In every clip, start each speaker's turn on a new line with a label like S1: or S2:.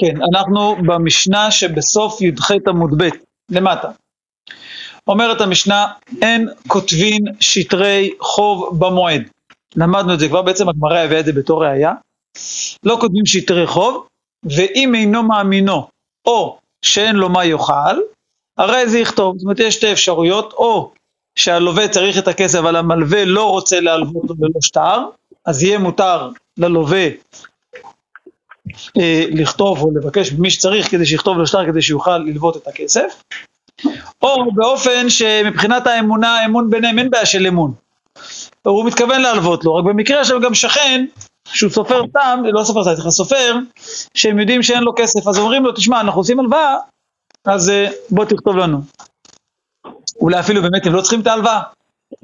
S1: כן, אנחנו במשנה שבסוף י"ח עמוד ב', למטה. אומרת המשנה, אין כותבין שטרי חוב במועד. למדנו את זה כבר, בעצם הגמרא הביאה את זה בתור ראייה. לא כותבים שטרי חוב, ואם אינו מאמינו, או שאין לו מה יאכל, הרי זה יכתוב. זאת אומרת, יש שתי אפשרויות, או שהלווה צריך את הכסף, אבל המלווה לא רוצה להלוות לו ללא שטר, אז יהיה מותר ללווה לכתוב או לבקש ממי שצריך כדי שיכתוב לו שטר כדי שיוכל ללוות את הכסף, או באופן שמבחינת האמונה, האמון ביניהם אין בעיה של אמון. הוא מתכוון להלוות לו, רק במקרה שם גם שכן, שהוא סופר סתם, לא סופר סתם, סליחה, סופר, שהם יודעים שאין לו כסף, אז אומרים לו, תשמע, אנחנו עושים הלוואה, אז אה, בוא תכתוב לנו. אולי אפילו באמת הם לא צריכים את ההלוואה.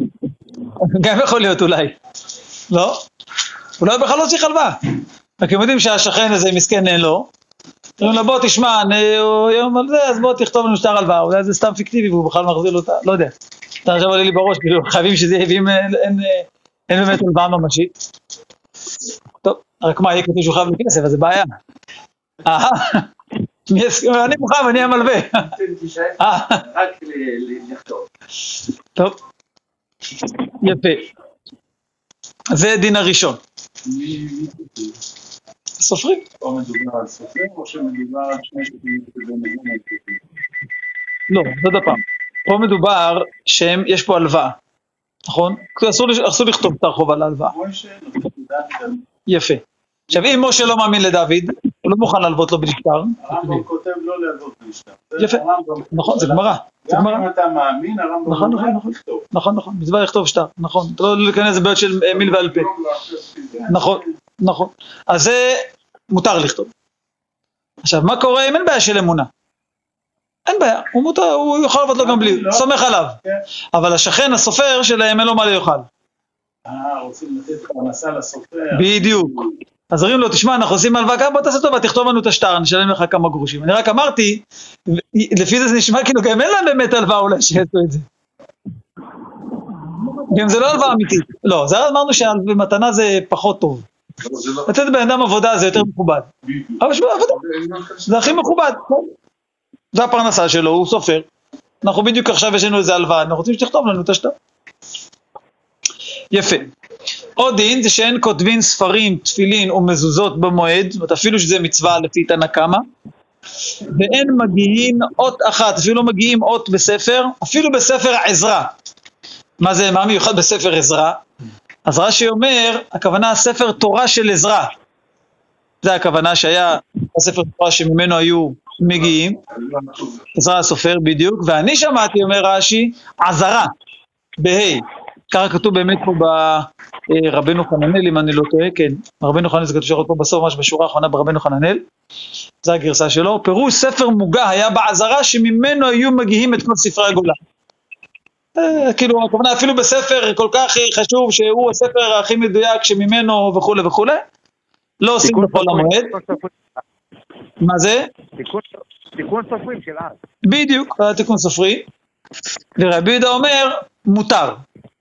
S1: גם יכול להיות אולי. לא? אולי בכלל לא צריך הלוואה. רק הם יודעים שהשכן הזה מסכן אין לו. אומרים לו בוא תשמע, הוא יום על זה, אז בוא תכתוב לנו שטר הלוואה, אולי זה סתם פיקטיבי והוא בכלל מחזיר לו אותה, לא יודע. אתה עכשיו עולה לי בראש, כאילו חייבים שזה יהיה, ואם אין באמת הלוואה ממשית. טוב, רק מה, יהיה כתוב שהוא חייב לי כסף, אז זה בעיה. אהה. אני מוכן, אני המלווה. טוב, יפה. זה דין הראשון. סופרים.
S2: פה מדובר על סופרים או שמדובר על שני שופטים
S1: לא, עוד הפעם. פה מדובר שיש פה הלוואה, נכון? אסור לכתוב את הרחוב על ההלוואה. יפה. עכשיו אם משה לא מאמין לדוד, הוא לא מוכן להלוות לו בנשטר.
S2: הרמב"ם כותב לא להלוות בנשטר.
S1: יפה, נכון, זה גמרא.
S2: גם אם אתה מאמין, הרמב"ם
S1: נכון, נכון, נכון, נכון, נכון, מצווה לכתוב שטר, נכון, אתה לא להיכנס לבעיות של מיל ועל פה. נכון, נכון. אז זה מותר לכתוב. עכשיו, מה קורה אם אין בעיה של אמונה? אין בעיה, הוא מותר, הוא יוכל לעבוד לו גם בלי, סומך עליו. אבל השכן, הסופר שלהם, אין לו מה לאכול.
S2: אה, רוצים לתת פרנסה לסופר.
S1: בדיוק. אז אומרים לו, תשמע, אנחנו עושים הלוואה, בוא תעשה טובה, תכתוב לנו את השטר, נשלם לך כמה גרושים. אני רק אמרתי, לפי זה זה נשמע כאילו גם אין להם באמת הלוואה אולי שיעשו את זה. גם זה לא הלוואה אמיתית. לא, זה אמרנו שמתנה זה פחות טוב. לתת לבן אדם עבודה זה יותר מכובד. אבל שמע, עבודה, זה הכי מכובד. זה הפרנסה שלו, הוא סופר. אנחנו בדיוק עכשיו יש לנו איזה הלוואה, אנחנו רוצים שתכתוב לנו את השטר. יפה. עוד דין זה שאין כותבין ספרים, תפילין ומזוזות במועד, זאת אומרת אפילו שזה מצווה לפי תנא קמא, ואין מגיעים אות אחת, אפילו לא מגיעים אות בספר, אפילו בספר עזרא. מה זה, מה מיוחד בספר עזרא? אז רש"י אומר, הכוונה הספר תורה של עזרא. זה הכוונה שהיה הספר תורה שממנו היו מגיעים, עזרא הסופר בדיוק, ואני שמעתי, אומר רש"י, עזרה, בה', ככה כתוב באמת פה ברבנו חננאל, אם אני לא טועה, כן, רבנו חננאל זה כתוב שיכול פה בסוף, ממש בשורה האחרונה ברבנו חננאל, זו הגרסה שלו, פירוש ספר מוגה היה בעזרה שממנו היו מגיעים את כל ספרי הגולה. כאילו, הכוונה אפילו בספר כל כך חשוב שהוא הספר הכי מדויק שממנו וכולי וכולי, לא עושים בכל המועד. מה זה?
S3: תיקון סופרים של אז.
S1: בדיוק, תיקון סופרי. ורבי יהודה אומר, מותר,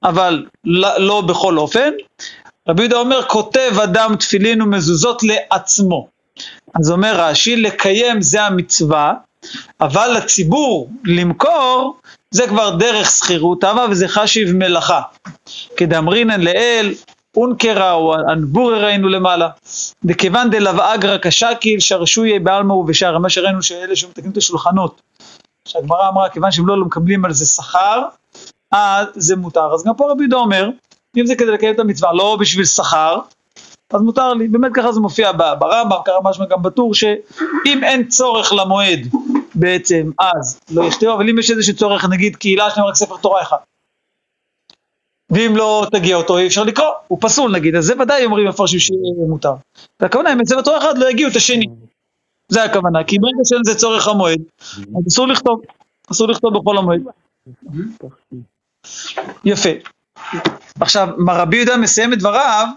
S1: אבל לא בכל אופן. רבי יהודה אומר, כותב אדם תפילין ומזוזות לעצמו. אז אומר רש"י, לקיים זה המצווה, אבל לציבור למכור, זה כבר דרך שכירות אבה וזה חשיב מלאכה. כדאמרינן לאל, אונקרה או אנבורי ראינו למעלה. דכיוון דלאו אגרא כשקיל שרשויה בעלמא ובשער, מה שראינו שאלה שמתקנים את השולחנות. שהגמרא אמרה, כיוון שהם לא מקבלים על זה שכר, אז זה מותר. אז גם פה רבי אומר, אם זה כדי לקיים את המצווה, לא בשביל שכר, אז מותר לי. באמת ככה זה מופיע ברמב"ם, ככה משמע גם בטור, שאם אין צורך למועד בעצם, אז לא יכתבו, אבל אם יש איזשהו צורך, נגיד קהילה להם רק ספר תורה אחד. ואם לא תגיע אותו אי אפשר לקרוא, הוא פסול נגיד, אז זה ודאי אומרים מפרשים שיהיה מותר. והכוונה, אם ספר תורה אחד לא יגיעו את השני. זה הכוונה, כי ברגע שאין זה צורך המועד, אז אסור לכתוב, אסור לכתוב בכל המועד. יפה. עכשיו, מה רבי יהודה מסיים את דבריו,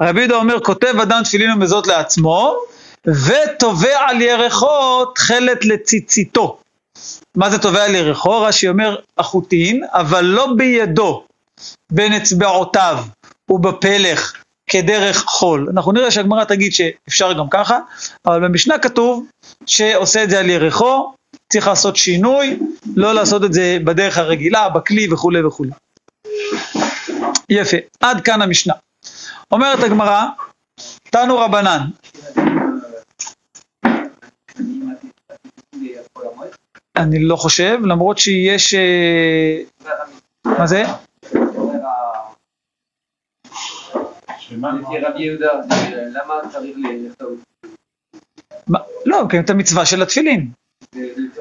S1: רבי יהודה אומר, כותב אדם תפילין ומזות לעצמו, ותובע על ירחו תכלת לציציתו. מה זה תובע על ירחו? רש"י אומר החוטין, אבל לא בידו, בין אצבעותיו ובפלך, כדרך חול. אנחנו נראה שהגמרא תגיד שאפשר גם ככה, אבל במשנה כתוב שעושה את זה על ירחו, צריך לעשות שינוי, לא לעשות את זה בדרך הרגילה, בכלי וכולי וכולי. יפה, עד כאן המשנה. אומרת הגמרא, תנו רבנן, אני לא חושב, למרות שיש... אה, מה זה?
S2: שמה?
S4: לפי רבי יהודה, למה צריך לכתוב?
S1: מה- לא, מקיים את המצווה של התפילין.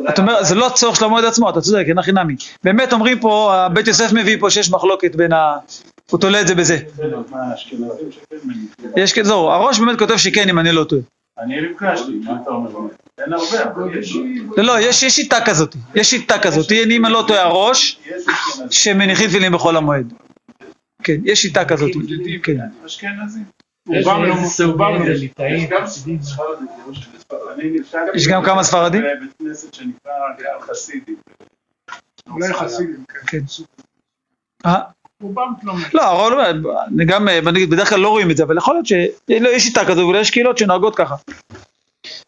S1: אתה אומר, זה לא הצורך של המועד עצמו, אתה צודק, אין הכי נמי. באמת אומרים פה, בית יוסף מביא פה שיש מחלוקת בין ה... הוא תולה את זה בזה. יש כזה, זהו, הראש באמת כותב שכן, אם אני לא טועה.
S2: אני ביקשתי, מה אתה אומר? אין הרבה, אבל יש.
S1: לא, לא, יש יש שיטה כזאת, יש שיטה כזאת, אני אם אני לא טועה הראש. שמניחים תפילין בחול המועד. כן, יש שיטה כזאת, כן.
S2: אשכנזים.
S5: רובם לא רובם לא
S2: יש גם ספרדים. אני נפגש
S1: יש גם כמה ספרדים?
S2: בבית כנסת שנקרא.
S5: אולי חסידים, כן.
S1: כן. אה?
S5: רובם לא
S1: לא, אני גם, אה, בדרך כלל לא רואים את זה, אבל יכול להיות שיש שיטה כזו, ואולי יש קהילות שנוהגות ככה.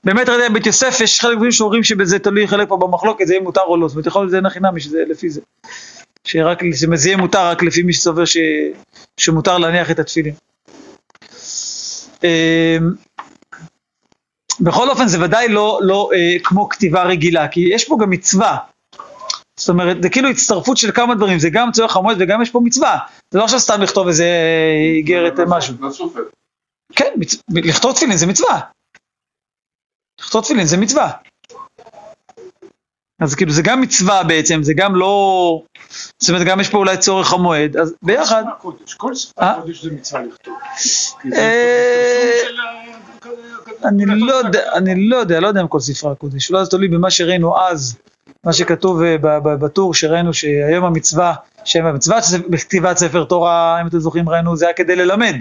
S1: באמת, ראיתי בבית יוסף, יש חלק מהדברים שאומרים שבזה תלוי חלק פה במחלוקת, זה יהיה מותר או לא, זאת אומרת, יכול להיות שזה אין הכי נמי, שזה לפי זה. שרק, שזה יהיה מותר רק לפי מי שסובר ש, שמותר להניח את התפילין. אמ, בכל אופן, זה ודאי לא, לא אה, כמו כתיבה רגילה, כי יש פה גם מצווה. זאת אומרת, זה כאילו הצטרפות של כמה דברים, זה גם צורך המועד וגם יש פה מצווה. זה לא עכשיו סתם לכתוב איזה אה, איגרת אה, משהו. כן. לכתוב תפילין זה מצווה. לכתוב תפילין זה מצווה. אז כאילו זה גם מצווה בעצם, זה גם לא... זאת אומרת, גם יש פה אולי צורך המועד, אז ביחד...
S5: ספר כל ספר
S1: אה?
S5: הקודש זה מצווה לכתוב.
S1: אה, אני לא. יודע, אני לא יודע, לא יודע אם כל ספרי הקודש, אולי זה תלוי במה שראינו אז, מה שכתוב אה, בטור שראינו שהיום המצווה, שם המצווה בכתיבת ספר תורה, אם אתם זוכרים ראינו, זה היה כדי ללמד.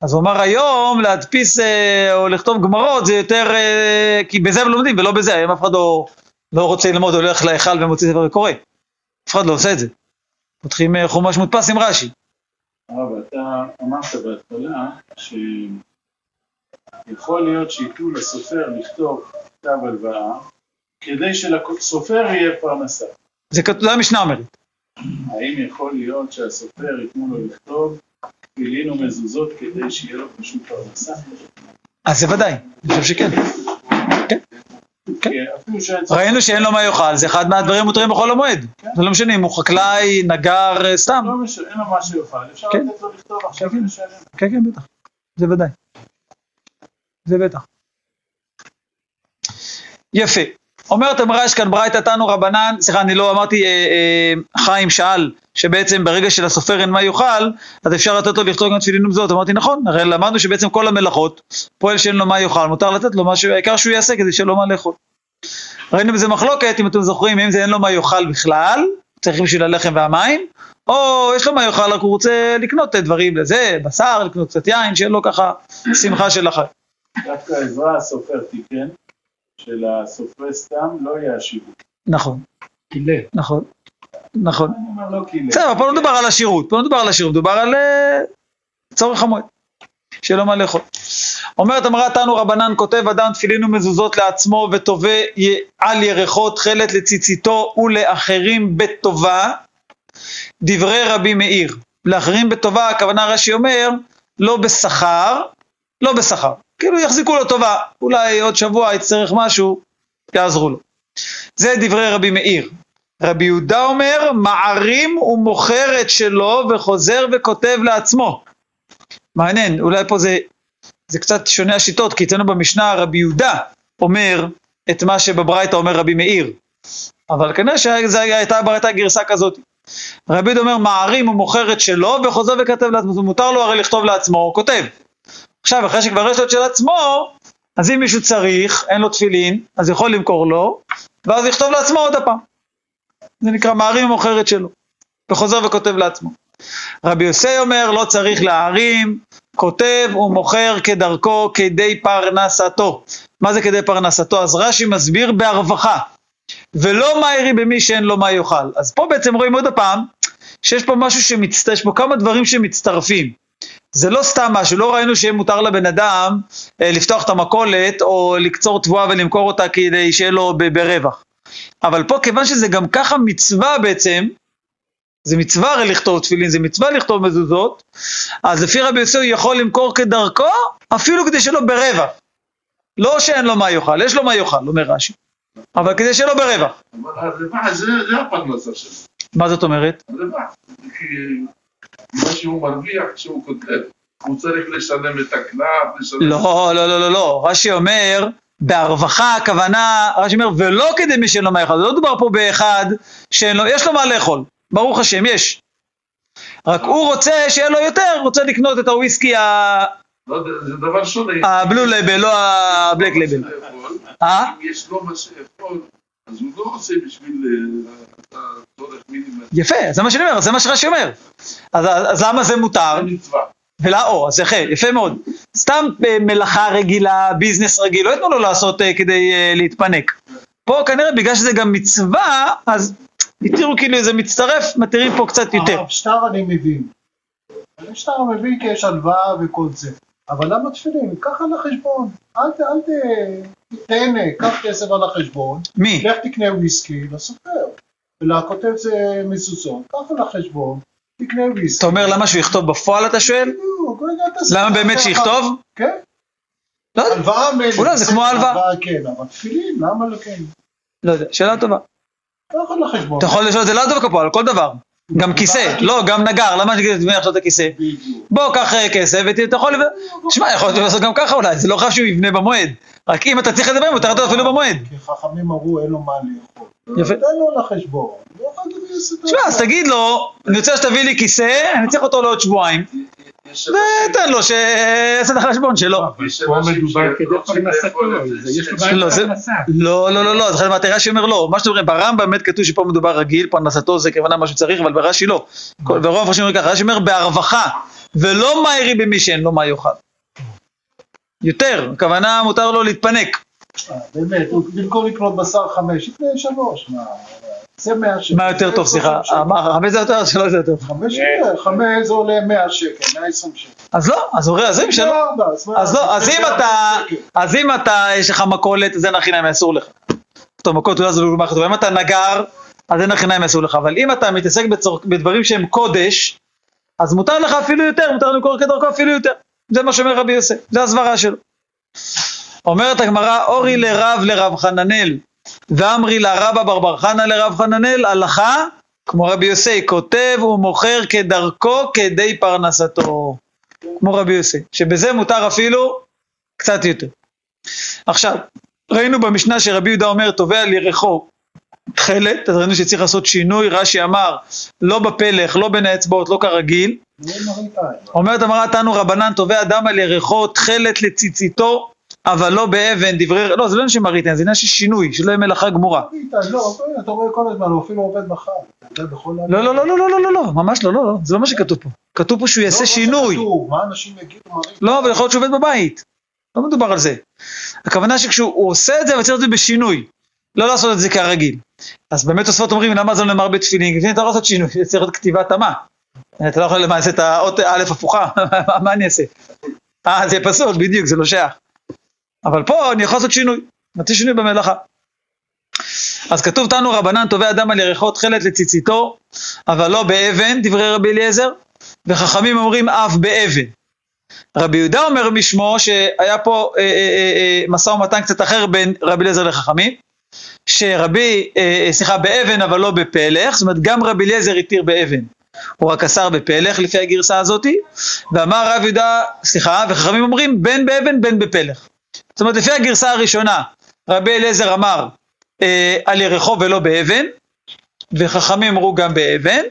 S1: אז הוא אמר היום להדפיס אה, או לכתוב גמרות זה יותר, אה, כי בזה הם לומדים ולא בזה, היום אף אחד לא, לא רוצה ללמוד, הולך להיכל ומוציא ספר וקורא. אף אחד לא עושה את זה. פותחים אה, חומש מודפס עם רש"י.
S2: הרב, אתה אמרת בהתחלה שיכול להיות שייתנו לסופר לכתוב כתב הלוואה כדי שלסופר יהיה פרנסה.
S1: זה כתוב, זה המשנה אומרת.
S2: האם יכול להיות שהסופר ייתנו לו לכתוב תפילין ומזוזות כדי שיהיה לו פשוט פרנסה?
S1: אז זה ודאי, אני חושב שכן. כן.
S2: צריך...
S1: ראינו שאין לו מה יאכל, זה אחד מהדברים המותרים בחול המועד. זה לא משנה אם הוא חקלאי, נגר, אה, סתם.
S2: לא משנה, אין לו מה שיאכל, אפשר
S1: כן.
S2: לתת לו לכתוב עכשיו
S1: כן.
S2: ולשלם.
S1: כן, כן, בטח. זה ודאי. זה בטח. יפה. אומרת אמרה יש כאן ברייתא תנו רבנן, סליחה, אני לא אמרתי, אה, אה, חיים שאל, שבעצם ברגע שלסופר אין מה יאכל, אז אפשר לתת לו לכתוב גם תפילין ומזוזות. אמרתי, נכון, הרי למדנו שבעצם כל המלאכות, פועל שאין לו מה יאכל, מותר לתת לו משהו, העיקר שהוא יעשה כדי שיהיה לו מה לאכול. ראינו בזה מחלוקת, אם אתם זוכרים, אם זה אין לו מה יאכל בכלל, צריך בשביל הלחם והמים, או יש לו מה יאכל, רק הוא רוצה לקנות דברים לזה, בשר, לקנות קצת יין, שיהיה לו ככה שמחה של החג.
S2: דווקא עזרא הסופר תיקן, שלסופרי סתם לא יאשיבו.
S1: נכון,
S5: קילל.
S1: נכון, נכון.
S2: אני אומר לא קילל.
S1: בסדר, פה לא מדובר על השירות, פה לא מדובר על השירות, מדובר על אה, צורך המועד, שיהיה לו מה לאכול. אומרת אמרה תנו רבנן כותב אדם תפילין ומזוזות לעצמו ותובע י- על ירחו תכלת לציציתו ולאחרים בטובה, דברי רבי מאיר. לאחרים בטובה, הכוונה רש"י אומר, לא בשכר, לא בשכר. כאילו יחזיקו לו טובה, אולי עוד שבוע יצטרך משהו, יעזרו לו. זה דברי רבי מאיר. רבי יהודה אומר, מערים ומוכר את שלו וחוזר וכותב לעצמו. מעניין, אולי פה זה, זה קצת שונה השיטות, כי אצלנו במשנה רבי יהודה אומר את מה שבברייתא אומר רבי מאיר. אבל כנראה שזו הייתה ברייתא גרסה כזאת. רבי יהודה אומר, מערים ומוכר את שלו וחוזר וכותב לעצמו, מותר לו הרי לכתוב לעצמו, הוא כותב. עכשיו, אחרי שכבר יש לו את של עצמו, אז אם מישהו צריך, אין לו תפילין, אז יכול למכור לו, ואז יכתוב לעצמו עוד הפעם. זה נקרא מערים ומוכר את שלו, וחוזר וכותב לעצמו. רבי יוסי אומר, לא צריך להערים, כותב ומוכר כדרכו כדי פרנסתו. מה זה כדי פרנסתו? אז רש"י מסביר בהרווחה, ולא מאירי במי שאין לו מה יאכל. אז פה בעצם רואים עוד הפעם, שיש פה משהו שמצטרף, יש פה כמה דברים שמצטרפים. זה לא סתם משהו, לא ראינו שיהיה מותר לבן אדם אה, לפתוח את המכולת או לקצור תבואה ולמכור אותה כדי שיהיה לו ברווח. אבל פה כיוון שזה גם ככה מצווה בעצם, זה מצווה הרי לכתוב תפילין, זה מצווה לכתוב מזוזות, אז לפי רבי יוסי הוא יכול למכור כדרכו, אפילו כדי שלא ברווח. לא שאין לו מה יאכל, יש לו מה יאכל, אומר רש"י. אבל כדי שלא ברווח.
S2: אבל הרבע זה הפרנסה שלו.
S1: מה זאת אומרת?
S2: הרבע. מה שהוא מרוויח כשהוא כותב, הוא צריך לשלם את הקלף, לשלם...
S1: לא, לא, לא, לא, לא. רש"י אומר, בהרווחה הכוונה, רש"י אומר, ולא כדי מי שאין לו מה לאכול. לא דובר פה באחד שאין לו, יש לו מה לאכול. ברוך השם, יש. רק הוא רוצה שיהיה לו יותר, רוצה לקנות את הוויסקי ה-
S2: לא זה דבר שונה.
S1: הבלו לבל, לא הבלק לבל.
S2: לאכול.
S1: אה?
S2: אם יש לו מה שאכול, אז הוא לא עושה בשביל אה, הצורך מינימלי.
S1: יפה, זה מה שאני אומר, זה מה שרש"י אומר. אז, אז למה זה מותר? ולא, או, אז יפה, יפה מאוד. סתם אה, מלאכה רגילה, ביזנס רגיל, לא ייתנו לו לעשות אה, כדי אה, להתפנק. פה כנראה בגלל שזה גם מצווה, אז התירו כאילו זה מצטרף, מתירים פה קצת יותר.
S6: הרב שטר אני מבין. אני שטר מבין כי יש הלוואה וכל זה. אבל למה תפילין? קח על החשבון. אל. אל. תהנה, קח כסף על החשבון,
S1: מי?
S6: לך תקנה וויסקי לסופר. ולכותב זה מזוזות, קח על החשבון.
S1: אתה אומר למה שהוא יכתוב בפועל אתה שואל?
S6: בדיוק, רגע, תעשה
S1: למה. באמת שיכתוב?
S6: כן.
S1: לא יודע. אולי זה כמו הלוואה.
S6: כן, אבל תפילין, למה לא כן?
S1: לא יודע, שאלה טובה. אתה יכול לשאול את זה לאו דווקא פה, על כל דבר. גם כיסא, לא, גם נגר, למה שאני אגיד עכשיו את הכיסא? בוא, קח אה, כסף ואתה יכול... תשמע, יכול לעשות גם ככה אולי, זה לא חייב שהוא יבנה במועד. רק אם אתה צריך זה במועד, אתה אפילו במועד.
S6: כי חכמים אמרו אין לו מה לאכול.
S1: יפה.
S6: תן לו את
S1: תשמע, אז. תגיד לו, אני רוצה שתביא לי כיסא, אני צריך אותו לעוד שבועיים, ותן לו שיעשה את החשבון שלו.
S5: פה מדובר כדי פרנסתו, יש לו. בעיה
S1: לא. לא, לא, לא, לא, זה חלק מהתראה שאומר לא, מה שאתם אומרים, ברמב"ם באמת כתוב שפה מדובר רגיל, פרנסתו זה כוונה מה שצריך, אבל ברש"י לא. ורוב המפרשים אומרים ככה, רש"י אומר בהרווחה, ולא מהירי במי שאין לו מה יאכל. יותר, הכוונה מותר לו להתפנק.
S6: אה, באמת, במקום לקנות בשר חמש, יקנה שלוש. מה, זה מאה שקל.
S1: מה יותר טוב, סליחה,
S6: 20 שקל.
S1: מה, חמש זה יותר, שלוש זה יותר.
S6: חמש זה עולה מאה שקל, מאה עשרים שקל.
S1: אז לא, אז הוא אז אם שלא. אז לא, אז אם אתה, אז אם אתה, יש לך מכולת, אז אין החינם אסור לך. טוב, מכולת אולי זו דוגמה חשובה, אם אתה נגר, אז אין החינם אסור לך, אבל אם אתה מתעסק בדברים שהם קודש, אז מותר לך אפילו יותר, מותר למכור כדרכו אפילו יותר. זה מה שאומר רבי יוסף, זה הסברה שלו. אומרת הגמרא, אורי לרב לרב חננאל, ואמרי לרבא בר בר חנא לרב חננאל, הלכה, כמו רבי יוסי, כותב ומוכר כדרכו כדי פרנסתו. כמו רבי יוסי, שבזה מותר אפילו קצת יותר. עכשיו, ראינו במשנה שרבי יהודה אומר, תובע על ירחו תכלת, אז ראינו שצריך לעשות שינוי, רש"י אמר, לא בפלך, לא בין האצבעות, לא כרגיל. אומרת אמרה תנו רבנן, תובע דם על ירחו, תכלת לציציתו, אבל לא באבן, דברי... לא, זה לא עניין של מראית זה עניין של שינוי, שלא יהיה מלאכה גמורה.
S6: לא, אתה רואה כל הזמן, הוא אפילו עובד מחר.
S1: לא, לא, לא, לא, לא, לא, לא, ממש לא, לא, לא זה לא מה שכתוב פה. כתוב פה שהוא יעשה
S6: לא, לא, שינוי.
S1: לא, אבל יכול להיות שהוא עובד בבית. לא מדובר על זה. הכוונה שכשהוא עושה את זה, אבל צריך לעשות בשינוי. לא לעשות את זה כרגיל. אז באמת תוספות אומרים, למה זה לא נאמר בתפילין? כי אתה לא לעשות שינוי, צריך להיות כתיבה תמה. אתה לא יכול למעשה את האות א' הפוכה, מה- אני אעשה? אה, זה פסול, בדיוק, זה לא שייך. אבל פה אני יכול לעשות שינוי, נעשה שינוי במלאכה. אז כתוב תנו רבנן תובע אדם על ירחו תכלת לציציתו, אבל לא באבן, דברי רבי אליעזר, וחכמים אומרים אף באבן. רבי יהודה אומר בשמו שהיה פה אה, אה, אה, משא ומתן קצת אחר בין רבי אליעזר לחכמים, שרבי, אה, אה, סליחה, באבן אבל לא בפלך, זאת אומרת גם רבי אליעזר התיר באבן, הוא רק אסר בפלך לפי הגרסה הזאתי, ואמר רב יהודה, סליחה, וחכמים אומרים בין באבן בין בפלך. זאת אומרת לפי הגרסה הראשונה, רבי אליעזר אמר אה, על ירחו ולא באבן, וחכמים אמרו גם באבן,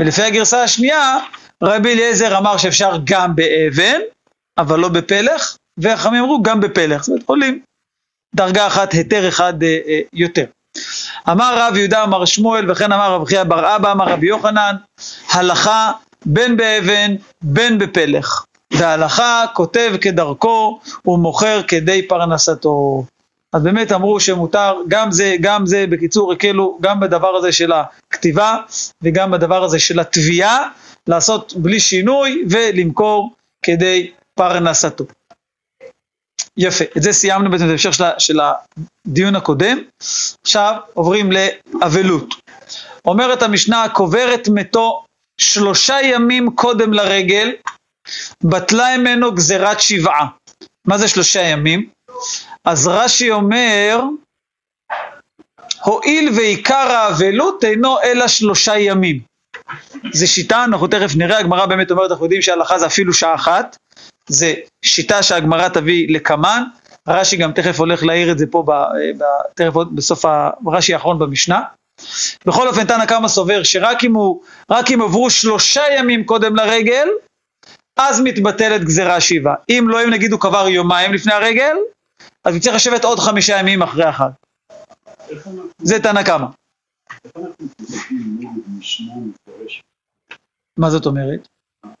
S1: ולפי הגרסה השנייה, רבי אליעזר אמר שאפשר גם באבן, אבל לא בפלך, וחכמים אמרו גם בפלך, זאת אומרת עולים דרגה אחת, היתר אחד אה, אה, יותר. אמר רב יהודה אמר שמואל, וכן אמר רב חייא בר אבא, אמר רבי יוחנן, הלכה בין באבן בין בפלך, וההלכה כותב כדרכו ומוכר כדי פרנסתו. אז באמת אמרו שמותר גם זה, גם זה, בקיצור הקלו גם בדבר הזה של הכתיבה וגם בדבר הזה של התביעה, לעשות בלי שינוי ולמכור כדי פרנסתו. יפה, את זה סיימנו בעצם בהמשך של, ה- של הדיון הקודם. עכשיו עוברים לאבלות. אומרת המשנה, קובר את מתו שלושה ימים קודם לרגל, בטלה ממנו גזירת שבעה. מה זה שלושה ימים? אז רש"י אומר, הואיל ועיקר האבלות אינו אלא שלושה ימים. זה שיטה, אנחנו תכף נראה, הגמרא באמת אומרת, אנחנו יודעים שההלכה זה אפילו שעה אחת, זה שיטה שהגמרא תביא לקמן, רש"י גם תכף הולך להעיר את זה פה, ב, ב, תכף בסוף הרש"י האחרון במשנה. בכל אופן, תנא קמא סובר שרק אם, הוא, אם עברו שלושה ימים קודם לרגל, אז מתבטלת גזירה שבעה. אם לא, אם נגיד הוא קבר יומיים לפני הרגל, אז הוא צריך לשבת עוד חמישה ימים אחרי החג. זה תנא קמא. מה זאת אומרת?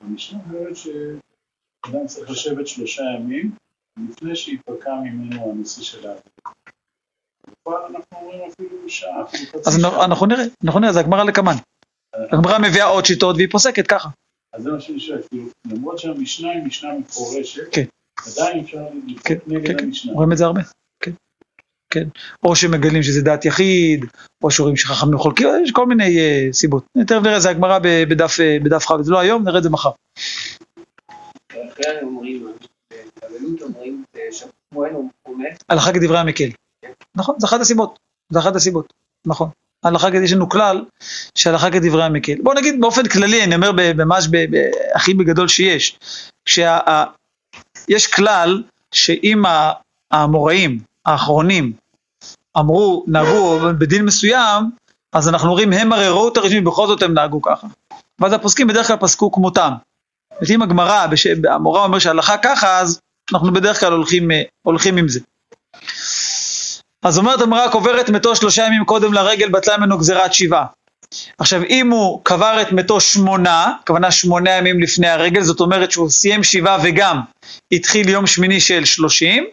S2: המשנה אומרת שאדם צריך לשבת שלושה ימים לפני שיפקע ממנו הנושא של העבודה.
S1: אז. אנחנו נראה, אנחנו נראה, זה הגמרא לקמן. הגמרא מביאה עוד שיטות והיא פוסקת ככה.
S2: אז זה מה שאני שואל, כאילו, למרות שהמשנה היא משנה מפורשת,
S1: כן.
S2: עדיין אפשר
S1: כן,
S2: לפעול נגד
S1: כן, כן,
S2: המשנה.
S1: רואים את זה הרבה, כן, כן. או שמגלים שזה דעת יחיד, או שרואים שחכמים חולקים, יש כל מיני אה, סיבות. תכף נראה, זה הגמרא בדף, אה, בדף כ', זה לא היום, נראה את זה מחר.
S4: אחרי אומרים, בגלות אומרים, שמואל אומר,
S1: הלכה כדברי המקל. נכון, זה אחת הסיבות, זה אחת הסיבות, נכון. הלכה כדברי, יש לנו כלל שהלכה כדברי המקל. בוא נגיד באופן כללי, אני אומר ממש הכי בגדול שיש, שה, ה- יש כלל שאם האמוראים האחרונים אמרו, נהגו בדין מסוים, אז אנחנו אומרים, הם הרי ראו את הרשמי, בכל זאת הם נהגו ככה. ואז הפוסקים בדרך כלל פסקו כמותם. אז אם הגמרא, המורה אומר שההלכה ככה, אז אנחנו בדרך כלל הולכים, אה, הולכים עם זה. אז אומרת הגמרא, קובר את מתו שלושה ימים קודם לרגל, בטלה ממנו גזירת שבעה. עכשיו, אם הוא קבר את מתו שמונה, הכוונה שמונה ימים לפני הרגל, זאת אומרת שהוא סיים שבעה וגם התחיל יום שמיני של שלושים,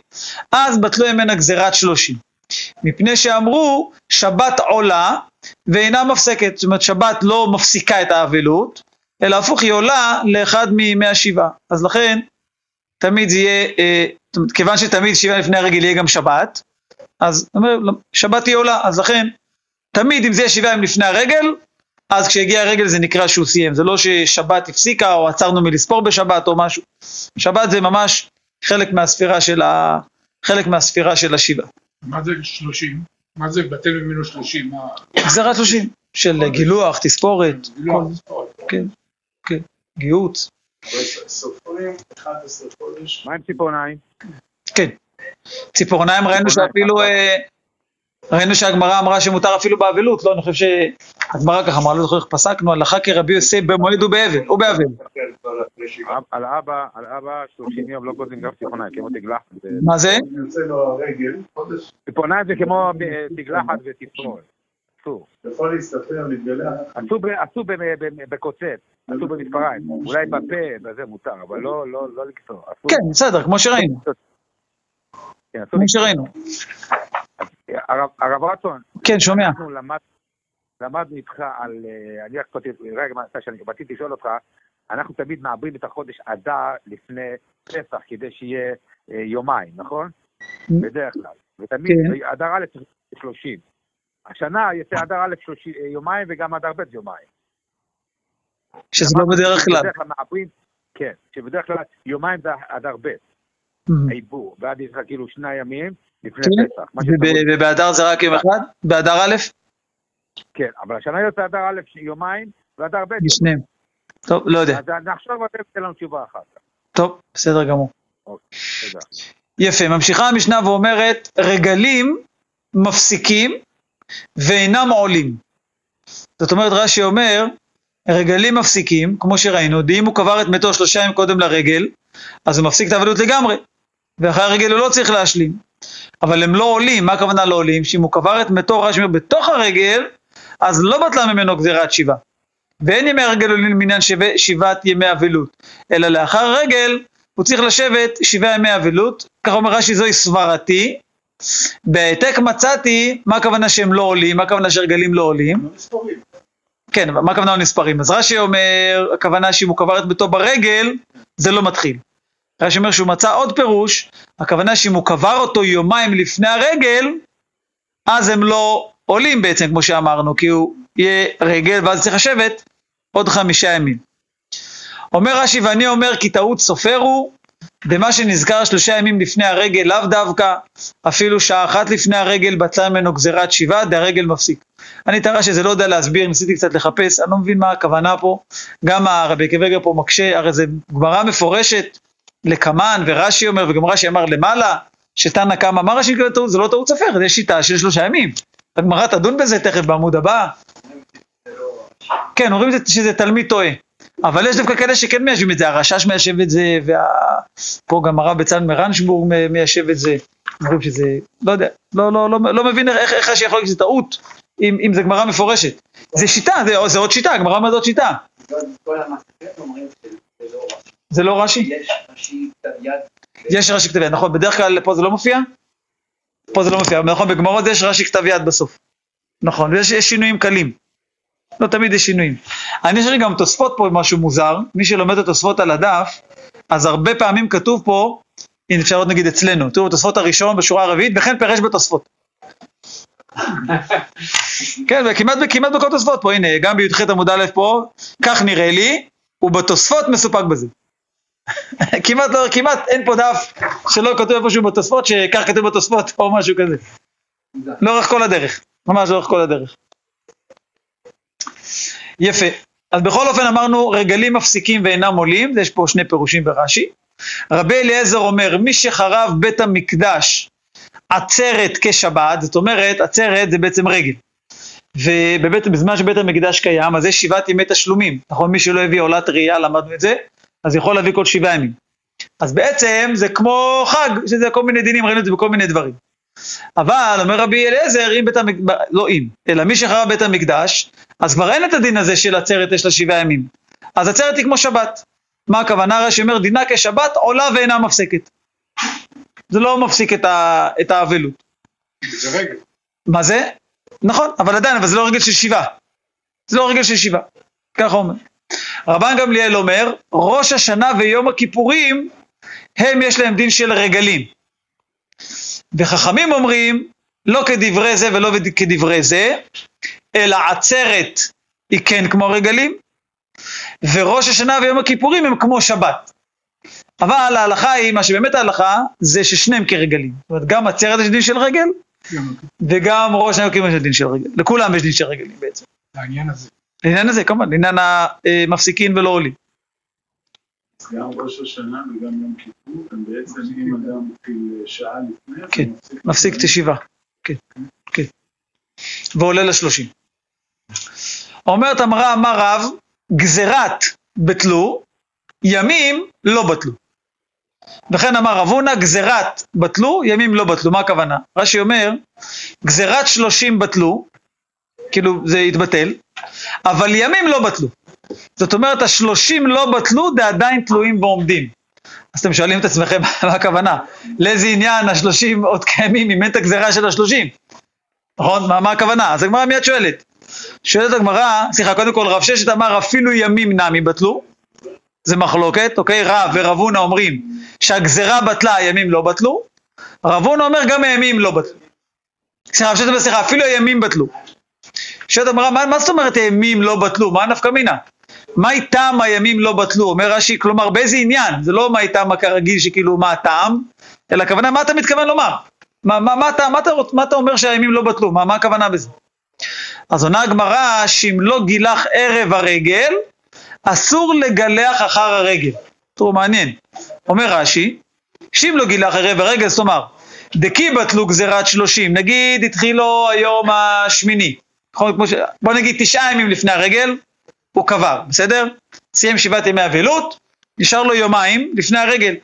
S1: אז בטלו ממנה גזירת שלושים. מפני שאמרו, שבת עולה ואינה מפסקת, זאת אומרת שבת לא מפסיקה את האבלות, אלא הפוך היא עולה לאחד מימי השבעה. אז לכן, תמיד זה יהיה, אה, כיוון שתמיד שבעה לפני הרגל יהיה גם שבת, אז לא, שבת היא עולה, אז לכן, תמיד אם זה יהיה שבעה ימים לפני הרגל, אז כשהגיע הרגל זה נקרא שהוא סיים, זה לא ששבת הפסיקה או עצרנו מלספור בשבת או משהו, שבת זה ממש חלק מהספירה של, ה... חלק מהספירה של השבעה.
S5: מה זה שלושים? מה זה בטל ממנו שלושים? מה?
S1: גזירת שלושים, של גילוח, תספורת,
S5: מספור.
S1: כן, כן, גיהוץ,
S2: סופרים 11 חודש,
S3: מה עם ציפורניים?
S1: כן. ציפורניים ראינו שאפילו, אה, ראינו שהגמרא אמרה שמותר אפילו באבלות, לא, אני חושב שהגמרא ככה אמרה, לא זוכר איך פסקנו, הלכה כרבי יוסי במועד ובאבל, או באבל.
S3: על אבא, על אבא 30 יום לא גוזים גם ציפורניים, כמו תגלחת.
S1: מה זה?
S3: ציפורניים זה כמו אה, תגלחת ותספורת. אסור.
S2: יכול להסתפר, להתגלח,
S3: עשו ב- עשו בקוצץ, במספריים. אולי בפה, בזה מותר, אבל לא לא לא לקצור.
S1: כן, בסדר, כמו שראינו,
S3: כן, עשו
S1: כמו שראינו.
S3: הרב- הרב רצון,
S1: כן, שומע.
S3: אנחנו למד, למדנו איתך על, אה, אני רק רגע, מה, שאני באתי לשאול אותך, אנחנו תמיד מעברים את החודש אדר לפני פסח, כדי שיהיה אה, יומיים, נכון? בדרך כלל. ותמיד,
S1: כן.
S3: אדר א' זה 30. השנה יצא אדר א' 30, אה, יומיים וגם אדר ב' יומיים.
S1: שזה לא בדרך כלל.
S3: בדרך כלל מעברים, כן, שבדרך כלל יומיים זה אדר ב',
S1: Mhm.
S3: העיבור, ואז יש לך כאילו שני ימים לפני
S1: כן.
S3: פסח.
S1: ובאדר זה רק יום אחד? באדר א'?
S3: כן, אבל השנה יוצא אדר א' יומיים ואדר ב'
S1: בשניהם. טוב, לא יודע.
S3: אז נחשוב ואתם תתן לנו תשובה אחת.
S1: טוב, בסדר גמור.
S3: תודה.
S1: יפה, ממשיכה המשנה ואומרת, רגלים מפסיקים ואינם עולים. זאת אומרת, רש"י אומר, רגלים מפסיקים, כמו שראינו, דאם הוא קבר את מתו שלושה ימים קודם לרגל, אז הוא מפסיק את האבלות לגמרי, ואחרי הרגל הוא לא צריך להשלים. אבל הם לא עולים, מה הכוונה לא עולים? שאם הוא קבר את מתו, רש"י בתוך הרגל, אז לא בטלה ממנו גזירת שבעה. ואין ימי הרגל עולים מניין שבע- שבעת ימי אבלות, אלא לאחר הרגל הוא צריך לשבת שבעה ימי אבלות, ככה אומר רש"י זוהי סברתי, בהעתק מצאתי, מה הכוונה שהם לא עולים, מה הכוונה שהרגלים לא עולים?
S2: לא.
S1: כן, מה הכוונה לא נספרים? אז רש"י אומר, הכוונה שאם הוא קבר את ביתו ברגל, זה לא מתחיל. רש"י אומר שהוא מצא עוד פירוש, הכוונה שאם הוא קבר אותו יומיים לפני הרגל, אז הם לא עולים בעצם, כמו שאמרנו, כי הוא יהיה רגל, ואז צריך לשבת עוד חמישה ימים. אומר רש"י, ואני אומר כי טעות סופר הוא, במה שנזכר שלושה ימים לפני הרגל לאו דווקא, אפילו שעה אחת לפני הרגל בצע ממנו גזירת שבעה, דהרגל מפסיק. אני הרש"י הזה לא יודע להסביר, ניסיתי קצת לחפש, אני לא מבין מה הכוונה פה. גם הרבי קווגר פה מקשה, הרי זה גמרא מפורשת לקמן, ורש"י אומר, וגם רש"י אמר למעלה, שתנא קמא, מה רש"י מקבל טעות? זה לא טעות סופר, זה שיטה של שלושה ימים. הגמרא תדון בזה תכף בעמוד הבא. כן, אומרים שזה- שזה תלמיד טועה. אבל יש דווקא כאלה שכן מיישבים את זה, הרשש מיישב את זה, ופה גם הרב בצלאל מרנשבורג מיישב את זה. אומרים שזה, לא יודע, לא, לא, לא, לא מבין איך, איך רש"י יכול להגיד שזה טעות, אם, אם זה גמרא מפורשת. זה שיטה, זה, זה עוד שיטה, הגמרא אומרת עוד שיטה.
S4: כל המסכת אומרים שזה לא רש"י.
S1: זה לא רש"י?
S4: יש רש"י כתב יד.
S1: יש רש"י כתב יד, נכון, בדרך כלל פה זה לא מופיע? פה זה לא מופיע, נכון, בגמרות יש רש"י כתב יד בסוף. נכון, ויש יש שינויים קלים. לא תמיד יש שינויים. אני יש לי גם תוספות פה משהו מוזר, מי שלומד את התוספות על הדף, אז הרבה פעמים כתוב פה, הנה אפשר לראות נגיד אצלנו, תראו התוספות הראשון בשורה הרביעית, וכן פירש בתוספות. כן, וכמעט כמעט בכל תוספות פה, הנה, גם בי"ח עמוד א' פה, כך נראה לי, ובתוספות מסופק בזה. כמעט לא, כמעט אין פה דף שלא כתוב איפשהו בתוספות, שכך כתוב בתוספות או משהו כזה. לאורך כל הדרך, ממש לאורך כל הדרך. יפה. אז בכל אופן אמרנו רגלים מפסיקים ואינם עולים, יש פה שני פירושים ברש"י. רבי אליעזר אומר, מי שחרב בית המקדש עצרת כשבת, זאת אומרת, עצרת זה בעצם רגל. ובאמת בזמן שבית המקדש קיים, אז יש שבעת ימי תשלומים. נכון, מי שלא הביא עולת ראייה, למדנו את זה, אז יכול להביא כל שבעה ימים. אז בעצם זה כמו חג, שזה כל מיני דינים, ראינו את זה בכל מיני דברים. אבל אומר רבי אליעזר, אם בית המקדש, לא אם, אלא מי שחרב בית המקדש, אז כבר אין את הדין הזה של עצרת יש לה שבעה ימים. אז עצרת היא כמו שבת. מה הכוונה? רש"י אומר, דינה כשבת עולה ואינה מפסקת. זה לא מפסיק את, האבלות.
S2: זה רגל.
S1: מה זה? נכון, אבל עדיין, אבל זה לא רגל של שבעה. זה לא רגל של שבעה. ככה אומר. רבן גמליאל אומר, ראש השנה ויום הכיפורים, הם יש להם דין של רגלים. וחכמים אומרים, לא כדברי זה ולא כדברי זה, אלא עצרת היא כן כמו רגלים, וראש השנה ויום הכיפורים הם כמו שבת. אבל ההלכה היא, מה שבאמת ההלכה, זה ששניהם כרגלים. זאת אומרת, גם עצרת יש דין של רגל, וגם ראש השנה יש דין של רגל. לכולם יש דין של רגלים בעצם.
S5: לעניין הזה.
S1: לעניין הזה, כמובן, לעניין המפסיקים ולא עולים.
S2: גם ראש השנה וגם יום כיפור, הם בעצם אם אדם מתחיל שעה לפני,
S1: כן,
S2: מפסיק
S1: את השבעה. כן, כן. ועולה לשלושים. אומרת אמרה, אמר רב, גזירת בטלו, ימים לא בטלו. וכן אמר רב הונא, גזירת בטלו, ימים לא בטלו. מה הכוונה? רש"י אומר, גזירת שלושים בטלו, כאילו זה התבטל, אבל ימים לא בטלו. זאת אומרת, השלושים לא בטלו, עדיין תלויים ועומדים. אז אתם שואלים את עצמכם מה הכוונה, לאיזה עניין השלושים עוד קיימים אם אין את הגזירה של השלושים? נכון? מה, מה הכוונה? אז הגמרא מיד שואלת. שואלת הגמרא, סליחה, קודם כל רב ששת אמר אפילו ימים נמי בטלו, זה מחלוקת, אוקיי? רב ורב הונא אומרים שהגזירה בטלה, הימים לא בטלו, רב הונא אומר גם הימים לא בטלו. סליחה, רב ששת אומר, סליחה, אפילו הימים בטלו. שואלת הגמרא, מה, מה זאת אומרת הימים לא בטלו? מה נפקא מינה? מה איתם הימים לא בטלו? אומר רש"י, כלומר באיזה עניין? זה לא מה איתם כרגיל שכאילו מה הטעם, אלא הכוונה מה אתה מתכוון לומר? מה, מה, מה, אתה, מה, אתה, מה אתה אומר שהימים לא בטלו? מה, מה הכוונה בזה? אז עונה הגמרא שאם לא גילח ערב הרגל, אסור לגלח אחר הרגל. תראו, מעניין. אומר רש"י, שאם לא גילח ערב הרגל, זאת אומרת, דקי בטלו גזירת שלושים, נגיד התחיל לו היום השמיני, נכון, כמו ש... בוא נגיד תשעה ימים לפני הרגל, הוא קבר, בסדר? סיים שבעת ימי אבלות, נשאר לו יומיים לפני הרגל.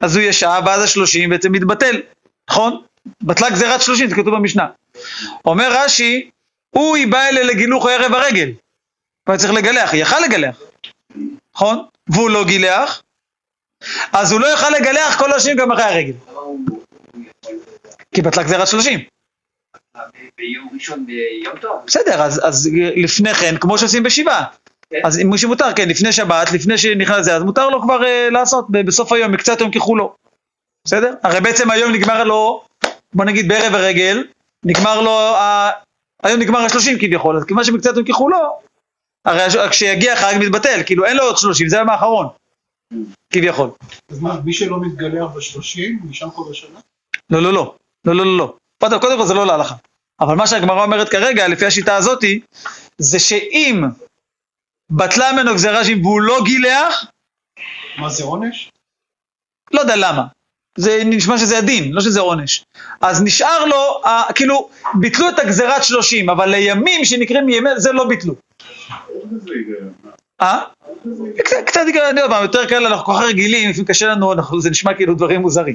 S1: אז הוא ישב, ואז השלושים בעצם מתבטל, נכון? בטלה גזירת שלושים, זה כתוב במשנה. אומר רש"י, הוא בא אלה לגילוח ערב הרגל. הוא צריך לגלח, יכל לגלח, נכון? והוא לא גילח, אז הוא לא יכל לגלח כל השנים גם אחרי הרגל. כי בטלה גזירת שלושים.
S4: ביום ראשון ביום טוב.
S1: בסדר, אז, אז לפני כן, כמו שעושים בשבעה.
S4: כן.
S1: אז אם מישהו מותר, כן, לפני שבת, לפני שנכנס זה, אז מותר לו כבר אה, לעשות ב- בסוף היום, מקצת יום ככולו. בסדר? הרי בעצם היום נגמר לו, בוא נגיד בערב הרגל, נגמר לו, ה... היום נגמר השלושים כביכול, אז כיוון שמקצת יום ככולו, הרי כשיגיע החג מתבטל, כאילו אין לו עוד שלושים, זה היום האחרון, כביכול.
S6: אז מה, מי שלא מתגלח בשלושים, נשאר כל השנה?
S1: לא, לא, לא, לא, לא, לא, לא. קודם כל זה לא להלכה. אבל מה שהגמרא אומרת כרגע, לפי השיטה הזאתי, זה שאם בטלה ממנו גזירה והוא לא גילח,
S6: מה זה עונש?
S1: לא יודע למה. זה נשמע שזה הדין, לא שזה עונש. אז נשאר לו, ה- כאילו, ביטלו את הגזירת שלושים, אבל לימים שנקראים ימי, זה לא ביטלו. אה? קצת, קצת, אני יודע מה, יותר כאלה, אנחנו כל כך רגילים, לפעמים קשה לנו, אנחנו, זה נשמע כאילו דברים מוזרים.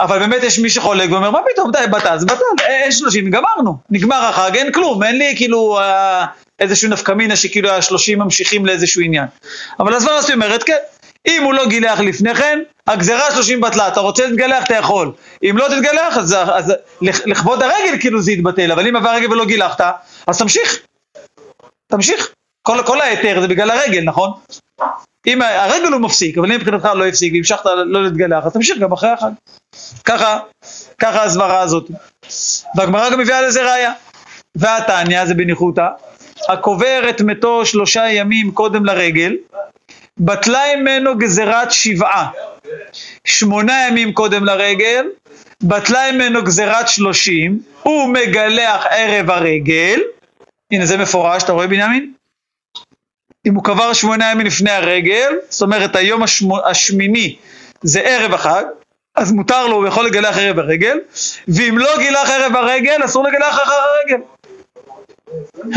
S1: אבל באמת יש מי שחולק ואומר, מה פתאום, די, בטל, אז בטל, אה, אין שלושים, גמרנו, נגמר החג, אין כלום, אין לי כאילו אה, איזשהו נפקא מינה שכאילו השלושים ממשיכים לאיזשהו עניין. אבל הסברה אומרת, כן, אם הוא לא גילח לפני כן, הגזירה שלושים בטלה, אתה רוצה להתגלח, אתה יכול. אם לא תתגלח, אז, אז לכ- לכבוד הרגל כאילו זה יתבטל, אבל אם עבר הרגל ולא גילחת, אז תמשיך, תמשיך. כל, כל ההיתר זה בגלל הרגל, נכון? אם הרגל הוא מפסיק, אבל אם מבחינתך לא הפסיק והמשכת לא להתגלח, אז תמשיך גם אחרי החג. ככה, ככה הסברה הזאת. והגמרא גם מביאה לזה ראיה. והתניא זה בניחותא, הקובר את מתו שלושה ימים קודם לרגל, בטלה ממנו גזירת שבעה. שמונה ימים קודם לרגל, בטלה ממנו גזירת שלושים, הוא מגלח ערב הרגל, הנה זה מפורש, אתה רואה בנימין? אם הוא קבר שמונה ימים לפני הרגל, זאת אומרת היום השמו, השמיני זה ערב החג, אז מותר לו, הוא יכול לגלח ערב הרגל, ואם לא גילח ערב הרגל, אסור לגלח אחר הרגל.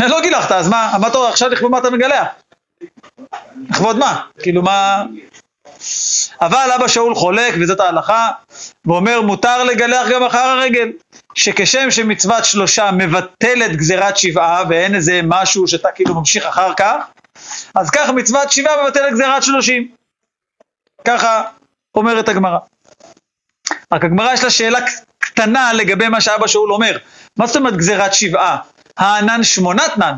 S1: לא גילחת, אז מה, מה אתה עכשיו לכבוד מה אתה מגלח? לכבוד מה? כאילו מה... אבל אבא שאול חולק, וזאת ההלכה, ואומר מותר לגלח גם אחר הרגל, שכשם שמצוות שלושה מבטלת גזירת שבעה, ואין איזה משהו שאתה כאילו ממשיך אחר כך, אז כך מצוות שבעה מבטלת גזירת שלושים. ככה אומרת הגמרא. רק הגמרא יש לה שאלה קטנה לגבי מה שאבא שאול אומר. מה זאת אומרת גזירת שבעה? הענן שמונת נן.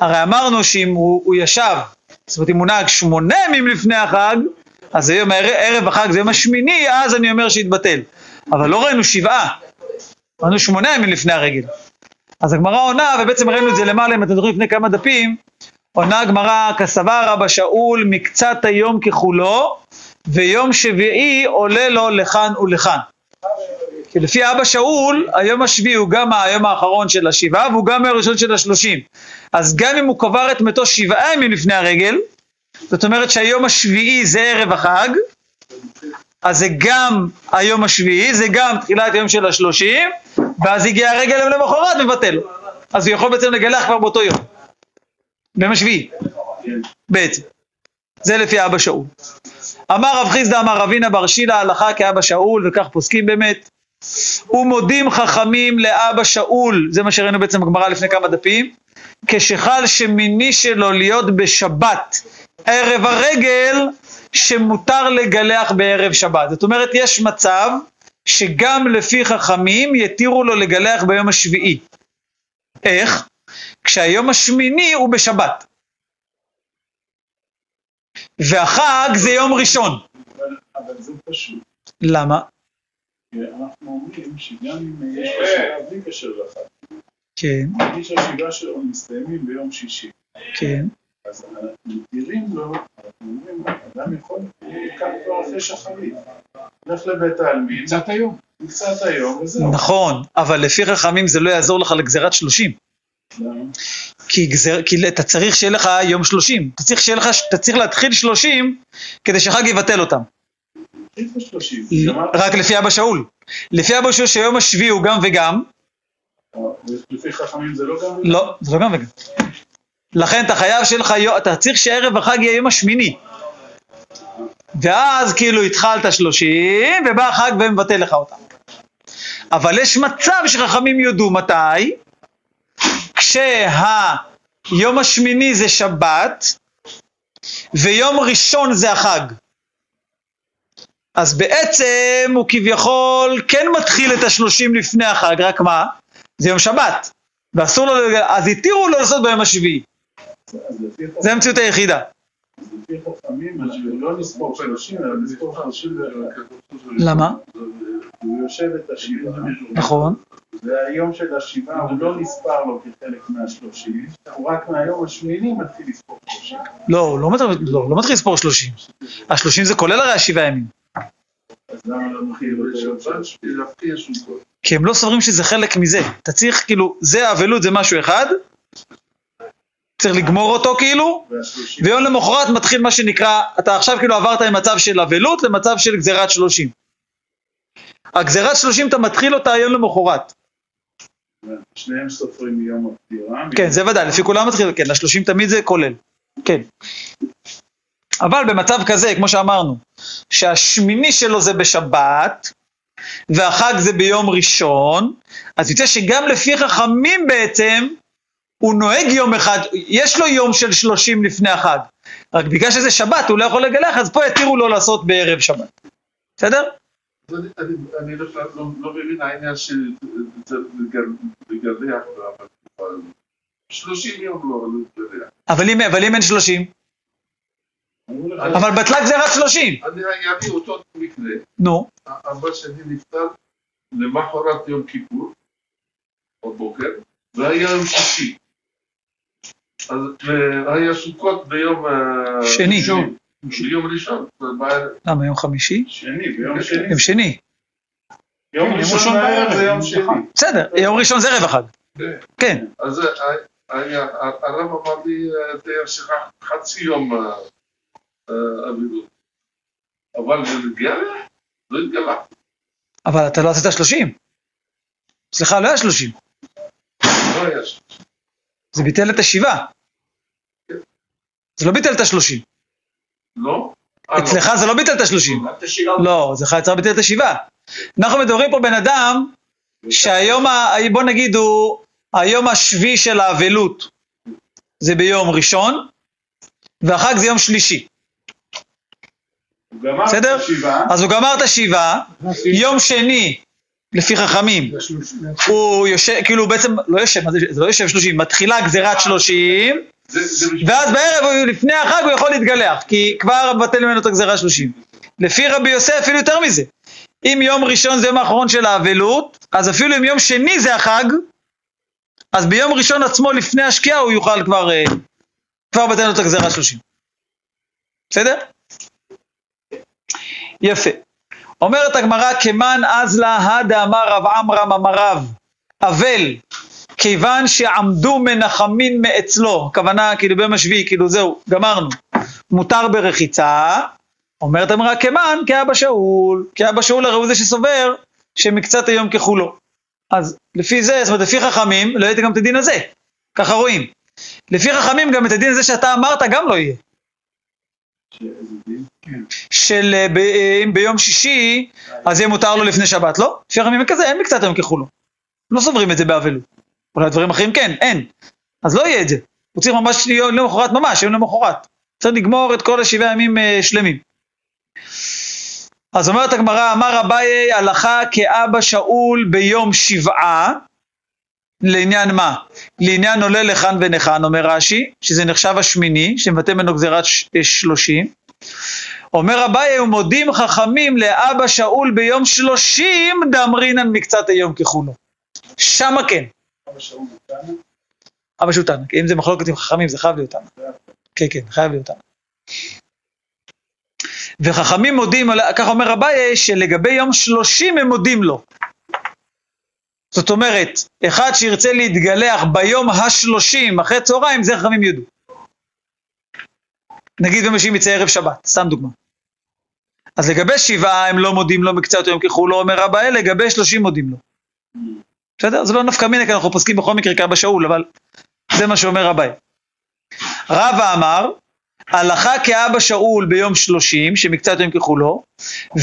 S1: הרי אמרנו שאם הוא, הוא ישב, זאת אומרת אם הוא נהג שמונה ימים לפני החג, אז היום ערב, החג זה יום השמיני, אז אני אומר שיתבטל. אבל לא ראינו שבעה, ראינו שמונה ימים לפני הרגל. אז הגמרא עונה, ובעצם ראינו את זה למעלה, אם אתם זוכרים לפני כמה דפים, עונה הגמרא, כסבר רבא שאול מקצת היום ככולו, ויום שביעי עולה לו לכאן ולכאן. כי לפי אבא שאול, היום השביעי הוא גם היום האחרון של השבעה, והוא גם היום הראשון של השלושים. אז גם אם הוא קבר את מתו שבעה ימים לפני הרגל, זאת אומרת שהיום השביעי זה ערב החג, אז זה גם היום השביעי, זה גם תחילת היום של השלושים, ואז הגיע הרגל למחרת מבטל. אז הוא יכול בעצם לגלח כבר באותו יום. ביום השביעי, בעצם. זה לפי אבא שאול. אמר רב חיסדא אמר רבינה בר שילה הלכה כאבא שאול, וכך פוסקים באמת. ומודים חכמים לאבא שאול, זה מה שראינו בעצם בגמרא לפני כמה דפים, כשחל שמיני שלו להיות בשבת, ערב הרגל, שמותר לגלח בערב שבת. זאת אומרת, יש מצב שגם לפי חכמים יתירו לו לגלח ביום השביעי. איך? כשהיום השמיני הוא בשבת. והחג זה יום ראשון.
S2: אבל- אבל זה פשוט.
S1: למה?
S2: כי אנחנו אומרים שגם אם יש לו שבעה בלי קשר לחג,
S1: כן,
S2: נגיד שהשבעה שלו מסתיימים ביום שישי,
S1: כן.
S2: אז מתירים לו, אנחנו אומרים, אדם יכול לקחת כבר אחרי שחרית. לך לבית העלמין,
S5: קצת היום.
S2: קצת היום וזהו.
S1: נכון, אבל לפי חכמים זה לא יעזור לך לגזירת שלושים. כי, גזר, כי אתה צריך שיהיה לך יום שלושים. אתה צריך, לך, אתה צריך להתחיל שלושים כדי שהחג יבטל אותם. רק לפי אבא שאול. לפי אבא שאול שיום השביעי הוא גם וגם,
S2: לפי חכמים זה לא גם...
S1: לא, זה לא גם וגם. לכן אתה חייב שיהיה לך, אתה צריך שערב החג יהיה יום השמיני. ואז כאילו התחלת שלושים, ובא החג ומבטל לך אותם. אבל יש מצב שחכמים יודו מתי, כשהיום השמיני זה שבת, ויום ראשון זה החג. אז בעצם הוא כביכול כן מתחיל את השלושים לפני החג, רק מה? זה יום שבת, ואסור לו, אז התירו לו לעשות ביום השביעי, זה המציאות היחידה.
S2: לפי חכמים, לא נספור שלושים, אלא נספור שלושים ואחד.
S1: למה?
S2: הוא יושב את השבעה,
S1: נכון.
S2: והיום של השבעה הוא לא נספר לו כחלק מהשלושים, הוא רק מהיום השמיני מתחיל לספור שלושים.
S1: לא, הוא לא מתחיל, לא, לא לספור שלושים. השלושים זה כולל הרי השבעה ימים.
S2: אז למה לא מתחיל
S1: כי הם לא סוברים שזה חלק מזה. אתה צריך, כאילו, זה האבלות זה משהו אחד, צריך לגמור אותו כאילו? ויום למחרת מתחיל מה שנקרא, אתה עכשיו כאילו עברת ממצב של אבלות למצב של גזירת שלושים. הגזירת שלושים אתה מתחיל אותה היום למחרת.
S2: שניהם סופרים מיום הפטירה.
S1: כן, זה ודאי, לפי כולם מתחיל, כן, השלושים תמיד זה כולל. כן. אבל במצב כזה, כמו שאמרנו, שהשמיני שלו זה בשבת, והחג זה ביום ראשון, אז יוצא שגם לפי חכמים בעצם, הוא נוהג יום אחד, יש לו יום של שלושים לפני החג. רק בגלל שזה שבת, הוא לא יכול לגלח, אז פה יתירו לו לעשות בערב שבת. בסדר?
S7: אני- אני- אני בכלל לא לא מבין העניין של זה לגל- לגלח בתקופה הזאת. 30 יום לא לגלח.
S1: אבל אם, אבל אם אין שלושים,
S2: אמרו לך,
S1: אבל בטלה גזירת שלושים.
S7: אני היה אותו מקרה,
S1: נו,
S7: אבא שלי נפטר למחרת יום כיפור, בבוקר, והיה יום שישי. אז היה סוכות ביום... אה,
S1: שני.
S7: ראשון. ביום ראשון.
S1: למה יום חמישי?
S2: שני, ביום שני.
S1: יום שני.
S2: יום ראשון בערב זה יום שני.
S1: בסדר, יום ראשון זה ערב החג. כן,
S7: אז אה, היה, הרב אמר לי, אה, תהיה חצי יום אה, אה, אבילות. אבל לגלח? לא התגלח.
S1: אבל אתה לא עשית שלושים. סליחה, לא היה שלושים.
S7: לא היה שם.
S1: זה ביטל את השבעה. זה לא ביטל את השלושים.
S7: לא? אה, לא.
S1: אצלך זה לא ביטל את השלושים. לא, זה יצר ביטל את השבעה. אנחנו מדברים פה בן אדם שהיום, בוא נגיד הוא היום השביעי של האבלות זה ביום ראשון, והחג זה יום שלישי. בסדר?
S2: השבעה,
S1: אז הוא גמר את השבעה, יום שני, לפי חכמים, הוא יושב, כאילו בעצם לא יושב, זה, לא יושב שלושים, מתחילה גזירת שלושים, ואז בערב, לפני החג הוא יכול להתגלח, כי כבר בטל ממנו את הגזירה שלושים. לפי רבי יוסף אפילו יותר מזה. אם יום ראשון זה יום האחרון של האבלות, אז אפילו אם יום שני זה החג, אז ביום ראשון עצמו לפני השקיעה הוא יוכל כבר, אה, כבר בטל ממנו את הגזירה שלושים. בסדר? יפה. אומרת הגמרא, כמן אז לה הדה אמר רב עמרם אמר רב, אבל, כיוון שעמדו מנחמין מאצלו, הכוונה כאילו ביום השביעי, כאילו זהו, גמרנו, מותר ברחיצה, אומרת הגמרא, כמן כאבא שאול, כי אבא שאול הרי הוא זה שסובר שמקצת היום ככולו. אז לפי זה, זאת אומרת לפי חכמים, לא יהיה גם את הדין הזה, ככה רואים. לפי חכמים גם את הדין הזה שאתה אמרת גם לא יהיה. של אה, אה, אם ביום שישי, אז יהיה מותר לו לפני שבת, לא? לפי חכמים כזה, אין מקצת היום ככולו. לא סוברים את זה באבלות. אולי דברים אחרים כן, אין. אז לא יהיה את זה. הוא צריך ממש יום למחרת ממש, יום למחרת. צריך לגמור את כל השבעה ימים אה, שלמים. אז אומרת הגמרא, אמר אביי הלכה כאבא שאול ביום שבעה, לעניין מה? לעניין עולה לכאן ונכאן, אומר רש"י, שזה נחשב השמיני, שמבטא ממנו גזירת שלושים. אומר אביי, ומודים חכמים לאבא שאול ביום שלושים דאמרינן מקצת היום ככולו. שמה כן.
S2: אבא שאול
S1: שהוא תנא, אם זה מחלוקת עם חכמים זה חייב להיות תנא. כן, כן, חייב להיות תנא. וחכמים מודים, כך אומר אביי, שלגבי יום שלושים הם מודים לו. זאת אומרת, אחד שירצה להתגלח ביום השלושים אחרי צהריים, זה חכמים יודו. נגיד במשאים יצא ערב שבת, סתם דוגמה. אז לגבי שבעה הם לא מודים לו מקצת יום ככולו, אומר אביי, לגבי שלושים מודים לו. בסדר? זה לא נפקא מינה, כי אנחנו פוסקים בכל מקרה כאבא שאול, אבל זה מה שאומר אביי. רבא אמר, הלכה כאבא שאול ביום שלושים, שמקצת יום ככולו,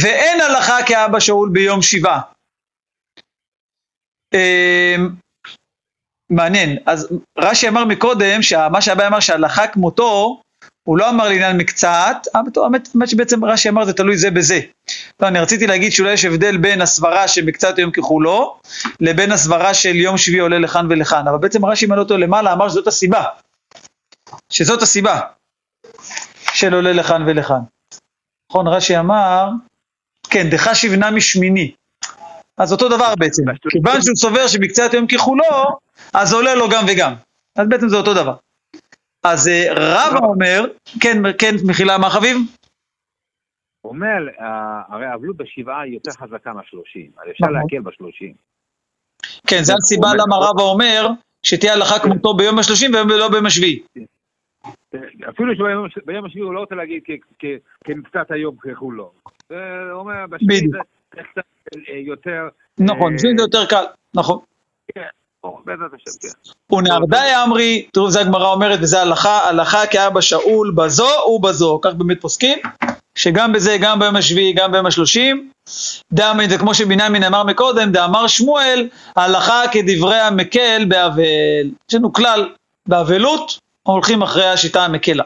S1: ואין הלכה כאבא שאול ביום שבעה. אמ, מעניין, אז רש"י אמר מקודם, שמה שאביי אמר שהלכה כמותו, הוא לא אמר לעניין מקצת, טוב, האמת, שבעצם רש"י אמר זה תלוי זה בזה. לא, אני רציתי להגיד שאולי יש הבדל בין הסברה של מקצת יום ככולו, לבין הסברה של יום שביעי עולה לכאן ולכאן, אבל בעצם רש"י מעלה אותו למעלה, אמר שזאת הסיבה. שזאת הסיבה של עולה לכאן ולכאן. נכון, רש"י אמר, כן, דחש יבנה משמיני. אז אותו דבר בעצם, כיוון שהוא סובר שמקצת יום ככולו, אז עולה לו גם וגם. אז בעצם זה אותו דבר. אז אה, רבא אומר, כן, כן, מחילה, מה חביב?
S3: הוא אומר, אה, הרי האבלות בשבעה היא יותר חזקה מהשלושים, אז אפשר
S1: נכון.
S3: להקל בשלושים.
S1: כן, זו הסיבה
S3: הוא
S1: למה רבא אומר שתהיה הלכה כמותו ביום השלושים ולא ביום השביעי.
S3: אפילו שביום ביום השביעי הוא לא רוצה להגיד כ- כ- כמקצת היום ככולו. זה אומר, בשביעי. זה אה, יותר...
S1: נכון, בשביל זה יותר קל, נכון.
S3: בעזרת השם, כן.
S1: ונהרדאי אמרי, תראו, זה הגמרא אומרת, וזה הלכה, הלכה כאבא שאול בזו ובזו, כך באמת פוסקים, שגם בזה, גם ביום השביעי, גם ביום השלושים, דאמין, זה כמו שבנימין אמר מקודם, דאמר שמואל, הלכה כדברי המקל באבל. יש לנו כלל, באבלות, הולכים אחרי השיטה המקלה.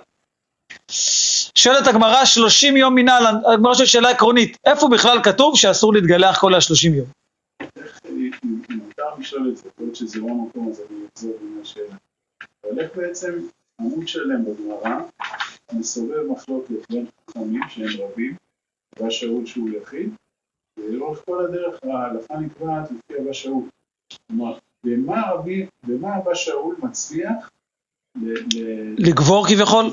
S1: שואלת הגמרא, 30 יום מנהל, הגמרא שואלת שאלה עקרונית, איפה בכלל כתוב שאסור להתגלח כל ה-30 יום?
S2: מותר לשאול את זה, להיות שזה לא המקום, אז אני אחזור בין השאלה. הולך בעצם עמוד שלם בגמרא, מסובב מחלוקת בין חכמים שהם רבים, אבא שאול שהוא יחיד, ולאורך כל הדרך ההלכה נקבעת לפי אבא שאול. כלומר, במה רבי, במה שאול מצליח
S1: לגבור כביכול?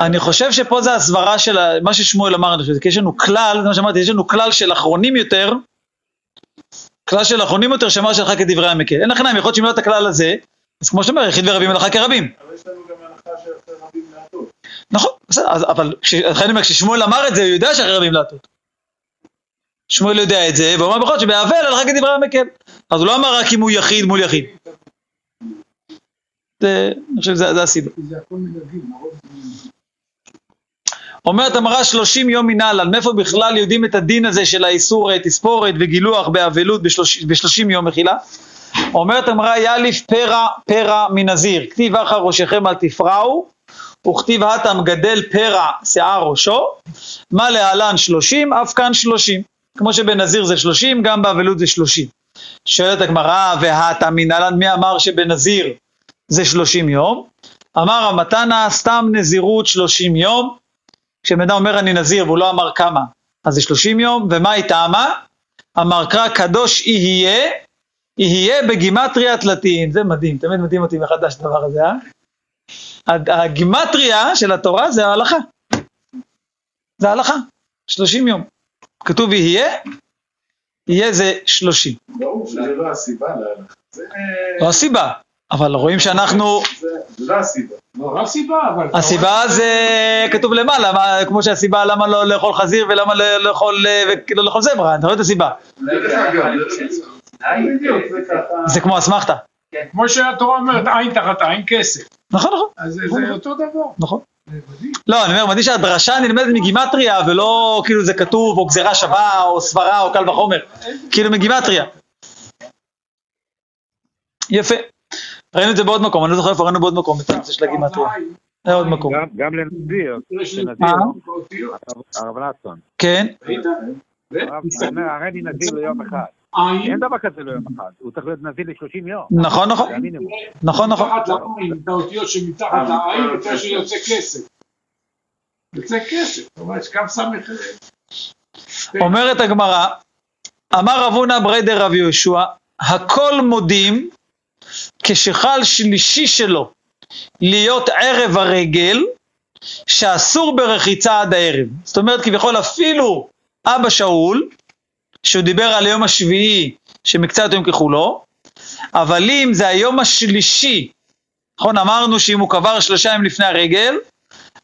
S1: אני חושב שפה זה הסברה של מה ששמואל אמר, אני חושב, כי יש לנו כלל, זה מה שאמרתי, יש לנו כלל של אחרונים יותר, כלל של אחרונים יותר שאמר שלך כדברי המקל. אין לכם, יכול להיות שאם לא את הכלל הזה, אז כמו שאתה אומר, יחיד ורבים הלכה כרבים.
S2: אבל יש לנו גם הלכה שאחרי רבים מעטות.
S1: נכון, בסדר, אבל לכן אני אומר, כששמואל אמר את זה, הוא יודע שאחרי רבים להטות. שמואל יודע את זה, והוא אמר בכל זאת שבאבל הלכה כדברי המקל. אז הוא לא אמר רק אם הוא יחיד מול יחיד. זה, אני חושב שזה זה הסיבה.
S6: זה הכל מנהגים, הרוב זה.
S1: אומרת המראה 30 יום מנהלן, מאיפה בכלל יודעים את הדין הזה של האיסור אה, תספורת וגילוח באבלות ב-30 יום מחילה? אומרת המראה יאליף פרע פרע מנזיר, כתיב אחר ראשיכם אל תפרעו, וכתיב התם גדל פרע שיער ראשו, מה להלן 30, אף כאן 30. כמו שבנזיר זה 30, גם באבלות זה 30. שואלת הגמרא, והתם מנהלן, מי אמר שבנזיר זה 30 יום? אמר המתנה, סתם נזירות 30 יום, כשבן אדם אומר אני נזיר והוא לא אמר כמה, אז זה 30 יום, ומה היא טעמה? אמר קרא קדוש יהיה, יהיה בגימטריית לטין, זה מדהים, תמיד מדהים אותי מחדש הדבר הזה, אה? הגימטריה של התורה זה ההלכה, זה ההלכה, 30 יום. כתוב יהיה, יהיה זה 30.
S2: ברור שזה לא הסיבה להלכה. זה
S1: לא הסיבה, אבל רואים שאנחנו,
S2: זה- לא הסיבה.
S5: לא, לא הסיבה, אבל...
S1: הסיבה זה כתוב למעלה, כמו שהסיבה למה לא לאכול חזיר ולמה לא לאכול, אה, זברה, אתה רואה את הסיבה,
S4: זה
S1: כמו אסמכתה.
S5: כמו שהתורה אומרת, עין תחת עין כסף.
S1: נכון, נכון,
S5: אז זה אותו דבר.
S1: נכון. לא, אני אומר, מדהים שהדרשה נלמדת מגימטריה, ולא כאילו זה כתוב, או גזירה שווה, או סברה, או קל וחומר. כאילו מגימטריה. יפה. ראינו את זה בעוד מקום, אני לא זוכר איפה ראינו בעוד מקום, את הנושא של הגימטריה. זה עוד מקום.
S3: גם- גם לנזיר,
S5: יש לי
S3: לנזיר,
S1: אה?
S3: הרב נתון.
S1: כן,
S3: הרי אני נזיר ליום אחד. אין דבר כזה ליום אחד, הוא צריך להיות נזיר ל-30 יום.
S1: נכון, נכון. נכון, נכון.
S5: מתחת לעין, את האותיות שמתחת לעין, יותר שיוצא כסף. יוצא כסף, אומרת, קו סמך...
S1: אומרת הגמרא, אמר רב הונא בריידר רב יהושע, הכל מודים כשחל שלישי שלו להיות ערב הרגל, שאסור ברחיצה עד הערב. זאת אומרת, כביכול אפילו אבא שאול, שהוא דיבר על היום השביעי, שמקצת יום ככולו, אבל אם זה היום השלישי, נכון, אמרנו שאם הוא קבר שלושה ימים לפני הרגל,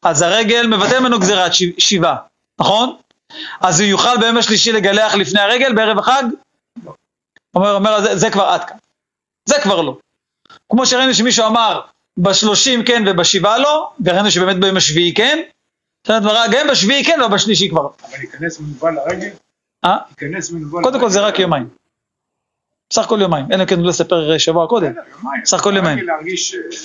S1: אז הרגל מבטא ממנו גזירת שבעה, נכון? אז הוא יוכל ביום השלישי לגלח לפני הרגל בערב החג? אומר, אומר, זה, זה כבר עד כאן. זה כבר לא. כמו שראינו שמישהו אמר, בשלושים כן ובשבעה לא, וראינו שבאמת ביום השביעי כן, זאת אומרת, גם בשביעי כן, אבל בשלישי כבר.
S5: אבל ייכנס מנוול לרגל?
S1: אה?
S5: ייכנס מנוול
S1: קודם כל זה רק יומיים. בסך הכל יומיים, אלא אם כן הוא לא יספר שבוע קודם. בסך הכל יומיים.
S5: אה,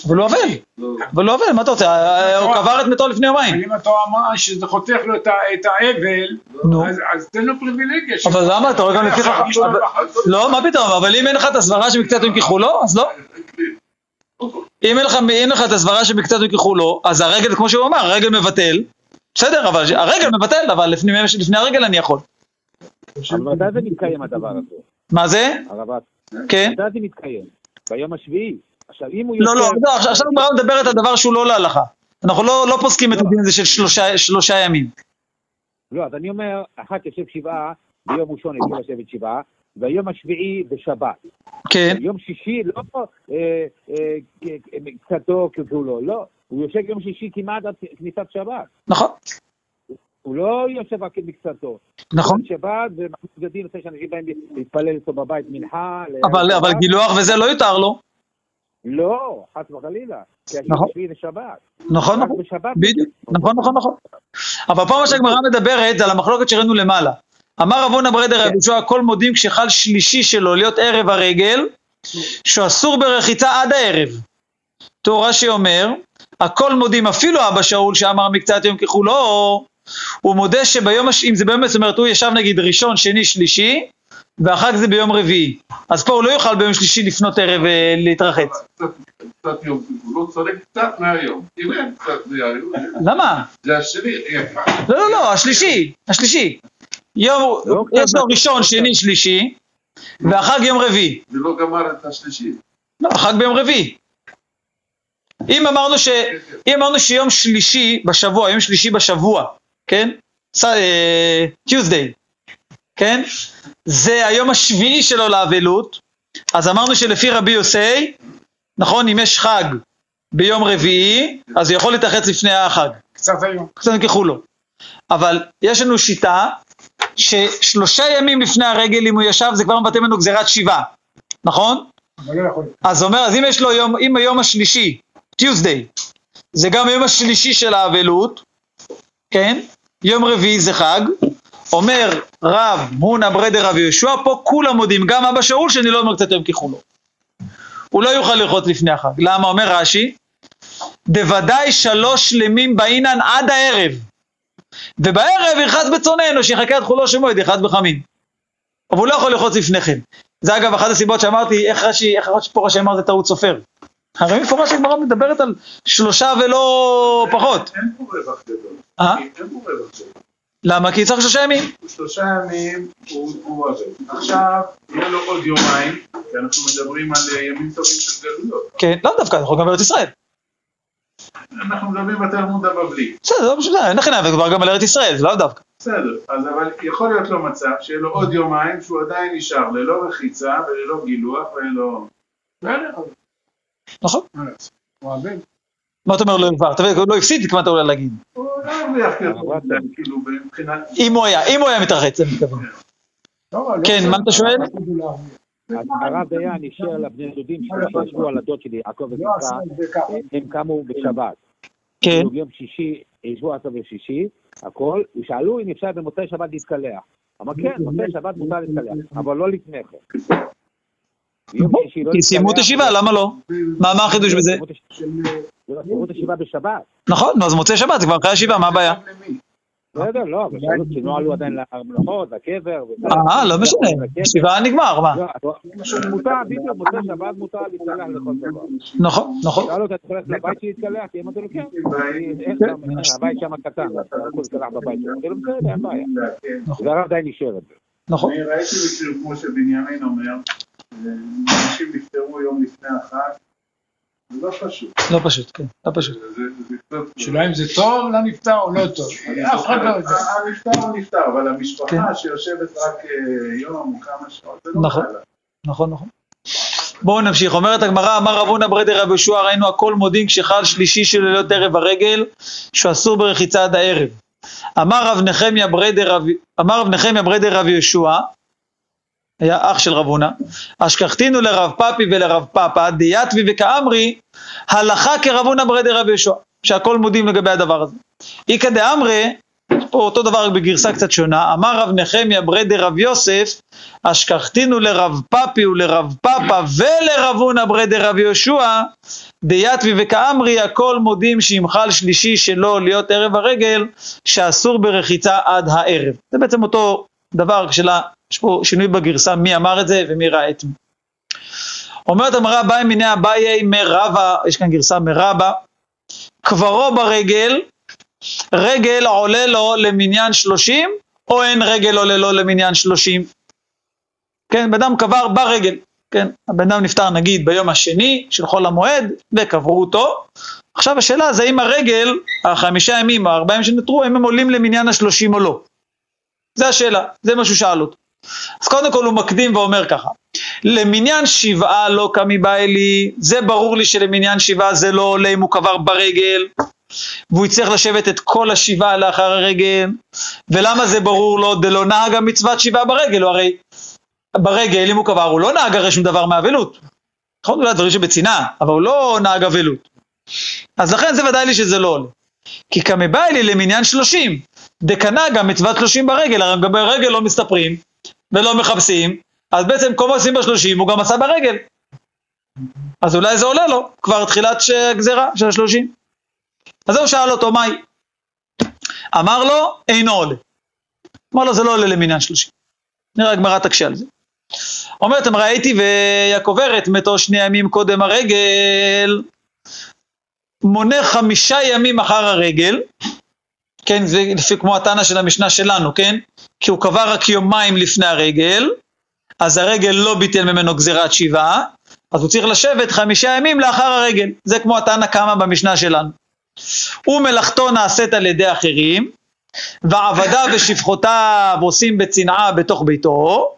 S1: אבל הוא אבל,
S7: לא,
S1: אבל הוא אבל, מה אתה רוצה, הוא קבר את מתו לפני יומיים,
S5: אם אתה אמר שזה חותך לו את האבל,
S1: נו,
S5: אז- תן לו פריבילגיה.
S1: אבל למה, אתה רואה גם לפי
S5: להרגיש
S1: אבל-
S5: נוח.
S1: לא, מה פתאום, אבל אם אין לך את הסברה שבקצת יום ככולו, אז לא. אם אין לך, אין את הסברה שבקצת יום ככולו, אז הרגל, כמו שהוא אמר, הרגל מבטל, בסדר, אבל הרגל מבטל, אבל לפני, לפני הרגל אני יכול.
S3: אבל מתי זה מתקיים הדבר הזה?
S1: מה זה?
S3: הרב,
S1: כן?
S3: מתי זה מתקיים? ביום השביעי. עכשיו, אם הוא
S1: לא, לא, לא, עכשיו עכשיו הגמרא מדברת על דבר שהוא לא להלכה. אנחנו לא, לא פוסקים את הדין הזה של שלושה, ימים.
S3: לא, אז אני אומר, אחת יושב שבעה, ביום ראשון יושב לשבת שבעה, והיום השביעי בשבת.
S1: כן,
S3: יום שישי לא אה, אה, כ- קצתו כגבולו, לא. הוא יושב יום שישי כמעט עד כניסת שבת.
S1: נכון,
S3: הוא לא יושב רק מקצתו.
S1: נכון.
S3: שבת ומחליט בדין לפני שאנשים באים להתפלל איתו בבית מנחה.
S1: אבל, אבל. גילוח וזה לא יותר לו.
S3: לא, חס וחלילה.
S1: נכון. נכון, נכון. בדיוק, נכון, נכון, נכון. אבל פה מה שהגמרא מדברת זה על המחלוקת שראינו למעלה. אמר רבונה ברדר רבי יהושע, כל מודים כשחל שלישי שלו להיות ערב הרגל, שהוא אסור ברחיצה עד הערב. תור רש"י אומר, הכל מודים, אפילו אבא שאול שאמר מקצת יום ככולו, הוא מודה שביום, הש... אם זה ביום, זאת אומרת, הוא ישב נגיד ראשון, שני, שלישי, והחג זה ביום רביעי. אז פה הוא לא יוכל ביום שלישי לפנות ערב אה, להתרחץ.
S7: קצת- קצת יום כיפור, לא צריך קצת מהיום. אם אין קצת מהיום,
S1: למה?
S7: זה השני.
S1: לא, לא, לא, השלישי, השלישי. יום,
S3: לא,
S1: יש לו
S3: כן,
S1: ראשון, שני, שלישי, והחג יום רביעי.
S7: ולא גמר את השלישי.
S1: לא, החג ביום רביעי. אם אמרנו ש... אם אמרנו שיום שלישי בשבוע, יום שלישי בשבוע, כן? טיוזדיי, כן? זה היום השביעי שלו לאבלות, אז אמרנו שלפי רבי יוסי, נכון, אם יש חג ביום רביעי, אז הוא יכול להתרחץ לפני החג.
S5: קצת היום.
S1: קצת ככולו. אבל יש לנו שיטה ששלושה ימים לפני הרגל, אם הוא ישב, זה כבר מבטא ממנו גזירת שבעה, נכון?
S5: לא.
S1: אז אומר, אז אם יש לו יום, אם היום השלישי, טיוזדיי, זה גם היום השלישי של האבלות, כן? יום רביעי זה חג, אומר רב הונא ברדר רב יהושע, פה כולם מודים, גם אבא שאול שאני לא אומר קצת יום ככולו. הוא לא יוכל לרחוץ לפני החג. למה? אומר רש"י, דוודאי שלוש שלמים באינן עד הערב, ובערב ירחץ בצוננו, שיחכה עד חולו של מועד, ירחץ בחמין. אבל הוא לא יכול לרחוץ לפני כן. זה אגב אחת הסיבות שאמרתי, איך רש"י, איך רש"י פה רש"י אמר זה טעות סופר. הרי מפורש הגמרא מדברת על שלושה ולא פחות.
S2: אין פה רווח גדול.
S1: אה?
S2: אין פה רווח גדול.
S1: למה? כי צריך שלושה ימים.
S2: שלושה ימים הוא עובד. עכשיו, יהיה לו עוד יומיים, כי אנחנו מדברים על אה, ימים טובים של גלויות.
S1: כן, לא דווקא, אנחנו גם בארץ ישראל.
S2: אנחנו מדברים בתלמוד הבבלי.
S1: בסדר, לא משנה, אין לכם זה כבר גם על ארץ ישראל, זה לא דווקא.
S2: בסדר, אז אבל יכול להיות לו מצב שיהיה לו עוד יומיים שהוא עדיין נשאר ללא רחיצה וללא גילוח וללא...
S1: נכון?
S5: הוא עבד.
S1: מה אתה אומר לא יובהר? אתה מבין, הוא לא הפסיד, התכוונת אולי להגיד.
S2: הוא לא הרוויח כתוב, כאילו מבחינת...
S1: אם הוא היה, אם הוא היה מתרחץ, אני מתכוון.
S5: לא, לא
S1: כן. מה אתה שואל?
S3: הרב דיין אישר לבני דודים שישבו על הדוד שלי, יעקב
S5: לא ככה.
S3: הם קמו בשבת.
S1: כן,
S3: כאילו ביום שישי, ישבו עד בשישי, הכל, ושאלו אם אפשר במוצאי שבת להתקלח. אמר כן, מוצאי שבת מותר להתקלח, אבל לא לפני כן. לא
S1: כי סיימו את הישיבה, למה לא? מה מה החידוש בזה?
S3: סיימו את הש- לא, סיימו את הישיבה בשבת.
S1: נכון, נו, אז מוצאי שבת, זה כבר אחרי הישיבה, מה הבעיה?
S3: בסדר, לא, אבל שאלו כי לא עלו עדיין למלאכות, לקבר. וזה.
S1: אה, לא משנה, ישיבה נגמר, מה?
S3: לא, מותר, בדיוק, מוצאי שבת מותר להתקלח לכל דבר.
S1: נכון, נכון.
S3: שאלו אותה, אתה הולך לבית שלי להתקלח? כי אמרתי לו, כן. שם, הבית שם קטן, אתה יכול להתקלח בבית שלו. אמרתי לו, בסדר, אין בעיה.
S2: כן.
S3: והרב דיין אישר את זה.
S1: נכון.
S2: אני ראיתי מקרים כמו שבנימין אומר, אנשים נפטרו יום לפני החג, זה לא פשוט.
S1: לא פשוט, כן, לא פשוט.
S7: זה זה קצת...
S5: שאלה אם זה טוב לנפטר או לא טוב. אף אחד לא יודע.
S2: הנפטר הוא נפטר, אבל
S1: כן.
S2: המשפחה שיושבת רק אה, יום או כמה שעות, זה לא
S1: נכון.
S2: קל לה.
S1: נכון, נכון. בואו נמשיך, אומרת הגמרא, אמר רב הונא ברדר רבי יהושע, ראינו הכל מודים כשחל שלישי של לילות ערב הרגל, שהוא אסור ברחיצה עד הערב. אמר רב נחמיה ברדר רבי, אמר רב נחמיה ברדר רבי יהושע, היה אח של רב הונא, אשכחתינו לרב פפי ולרב פפא, דיאטבי וכאמרי, הלכה כרב הונא ברדר רבי יהושע, שהכל מודים לגבי הדבר הזה. איכא דאמרי, פה אותו דבר בגרסה קצת שונה, אמר רב נחמיה ברי דרב יוסף, אשכחתינו לרב פפי ולרב פאפא ולרב הונא ברי דרב יהושע, דיתבי וכאמרי הכל מודים שימחל שלישי שלו להיות ערב הרגל, שאסור ברחיצה עד הערב. זה בעצם אותו דבר, כשלה, יש פה שינוי בגרסה מי אמר את זה ומי ראה את מי. אומרת המראה אביי מיני אביי מרבה, יש כאן גרסה מרבה, קברו ברגל, רגל עולה לו למניין שלושים, או אין רגל עולה לו למניין שלושים. כן, בן אדם קבר ברגל, כן, הבן אדם נפטר נגיד ביום השני של חול המועד, וקברו אותו. עכשיו השאלה זה האם הרגל, החמישה ימים או הארבעה ימים שנותרו, האם הם עולים למניין השלושים או לא. זה השאלה, זה מה שהוא שאל אותו. אז קודם כל הוא מקדים ואומר ככה, למניין שבעה לא קמי באי לי, זה ברור לי שלמניין שבעה זה לא עולה אם הוא קבר ברגל, והוא יצטרך לשבת את כל השבעה לאחר הרגל, ולמה זה ברור לו? דלא נהג המצוות שבעה ברגל, הוא הרי ברגל אם הוא קבר הוא לא נהג הרי שום דבר מאבלות, נכון? אולי דברים שבצנעה, אבל הוא לא נהג אבלות. אז לכן זה ודאי לי שזה לא עולה. כי קמי באי לי למניין שלושים, דקנה גם מצוות שלושים ברגל, הרי גם ברגל לא מסתפרים ולא מחפשים, אז בעצם כל מה עושים בשלושים הוא גם עשה ברגל. אז אולי זה עולה לו, כבר תחילת הגזירה של השלושים. אז הוא שאל אותו, מהי? אמר לו, אינו עולה. אמר לו, זה לא עולה למניין שלושים. נראה הגמרא תקשה על זה. אומרת, אמרה, הייתי ויעקב ארת מתו שני ימים קודם הרגל, מונה חמישה ימים אחר הרגל, כן, זה לפי כמו התנא של המשנה שלנו, כן? כי הוא קבע רק יומיים לפני הרגל, אז הרגל לא ביטל ממנו גזירת שבעה, אז הוא צריך לשבת חמישה ימים לאחר הרגל. זה כמו התנא קמא במשנה שלנו. ומלאכתו נעשית על ידי אחרים, ועבדיו ושפחותיו עושים בצנעה בתוך ביתו,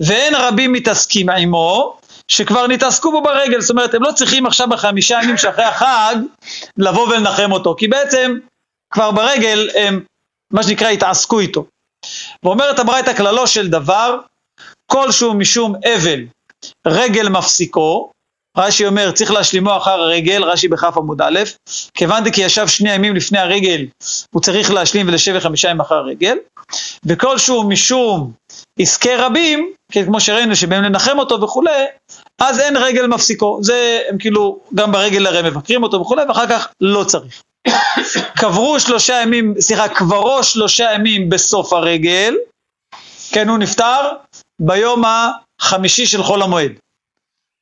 S1: ואין רבים מתעסקים עמו, שכבר נתעסקו בו ברגל, זאת אומרת, הם לא צריכים עכשיו בחמישה ימים שאחרי החג לבוא ולנחם אותו, כי בעצם כבר ברגל הם, מה שנקרא, התעסקו איתו. ואומרת הברייתא כללו של דבר, כלשהו משום אבל, רגל מפסיקו, רש"י אומר, צריך להשלימו אחר הרגל, רש"י בכף עמוד א', כיוון כי ישב שני ימים לפני הרגל, הוא צריך להשלים ולשבת חמישה ימים אחר הרגל, וכלשהו משום עסקי רבים, כן, כמו שראינו שבהם לנחם אותו וכולי, אז אין רגל מפסיקו, זה הם כאילו, גם ברגל הרי מבקרים אותו וכולי, ואחר כך לא צריך. קברו שלושה ימים, סליחה, קברו שלושה ימים בסוף הרגל, כן, הוא נפטר ביום החמישי של חול המועד.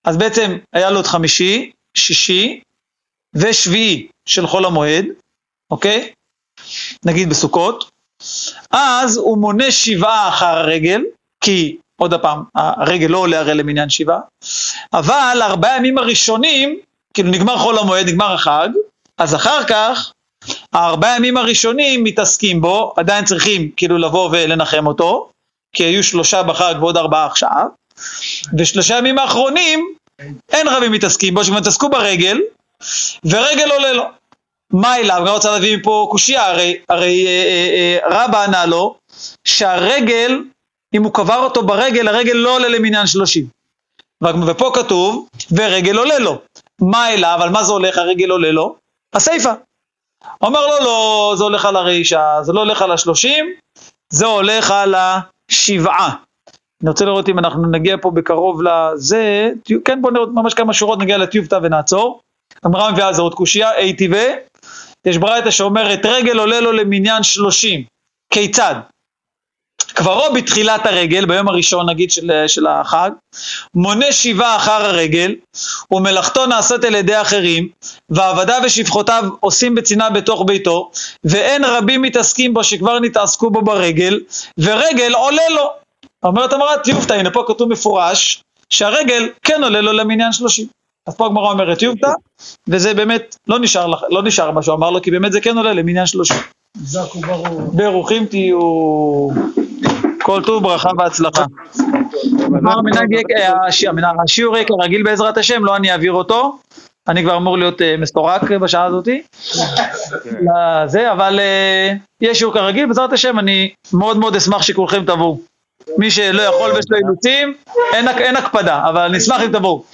S1: אז בעצם היה לו את חמישי, שישי ושביעי של חול המועד, אוקיי? נגיד בסוכות. אז הוא מונה שבעה אחר הרגל, כי עוד פעם, הרגל לא עולה הרי למניין שבעה, אבל ארבעה ימים הראשונים, כאילו נגמר חול המועד, נגמר החג, אז אחר כך, הארבעה ימים הראשונים מתעסקים בו, עדיין צריכים כאילו לבוא ולנחם אותו, כי היו שלושה בחג ועוד ארבעה עכשיו, ושלושה ימים האחרונים, אין רבים מתעסקים בו, שהם התעסקו ברגל, ורגל עולה לו. מה אליו? אני רוצה להביא מפה קושייה, הרי, הרי אה, אה, אה, רבא ענה לו, שהרגל, אם הוא קבר אותו ברגל, הרגל לא עולה למניין שלושים. ופה כתוב, ורגל עולה לו. מה אליו? על מה זה הולך? הרגל עולה לו? הסיפה. אומר לו, לא, זה הולך על הרישה, זה לא הולך על השלושים, זה הולך על השבעה. אני רוצה לראות אם אנחנו נגיע פה בקרוב לזה, כן בוא נראה ממש כמה שורות נגיע לטיובטה ונעצור. אמרה מביאה זה עוד קושייה, אי טבעי, יש ברייתא שאומרת רגל עולה לו למניין שלושים, כיצד? קברו בתחילת הרגל, ביום הראשון נגיד של, של החג, מונה שבעה אחר הרגל, ומלאכתו נעשית על ידי אחרים, ועבדיו ושפחותיו עושים בצנעה בתוך ביתו, ואין רבים מתעסקים בו שכבר נתעסקו בו ברגל, ורגל עולה לו. אומרת המורה, טיובטה, הנה פה כתוב מפורש, שהרגל כן עולה לו למניין שלושים. אז פה הגמרא אומרת טיובטה, וזה באמת לא נשאר, לא נשאר מה שהוא אמר לו, כי באמת זה כן עולה למניין שלושים.
S6: חזק וברור.
S1: ברוכים תהיו. כל טוב, ברכה והצלחה. השיעור יהיה כרגיל בעזרת השם, לא אני אעביר אותו. אני כבר אמור להיות אה, מסורק בשעה הזאתי. אבל אה, יהיה שיעור כרגיל, בעזרת השם אני מאוד מאוד אשמח שכולכם תבואו. מי שלא יכול ויש לו אילוצים, אין הקפדה, אבל נשמח אם תבואו.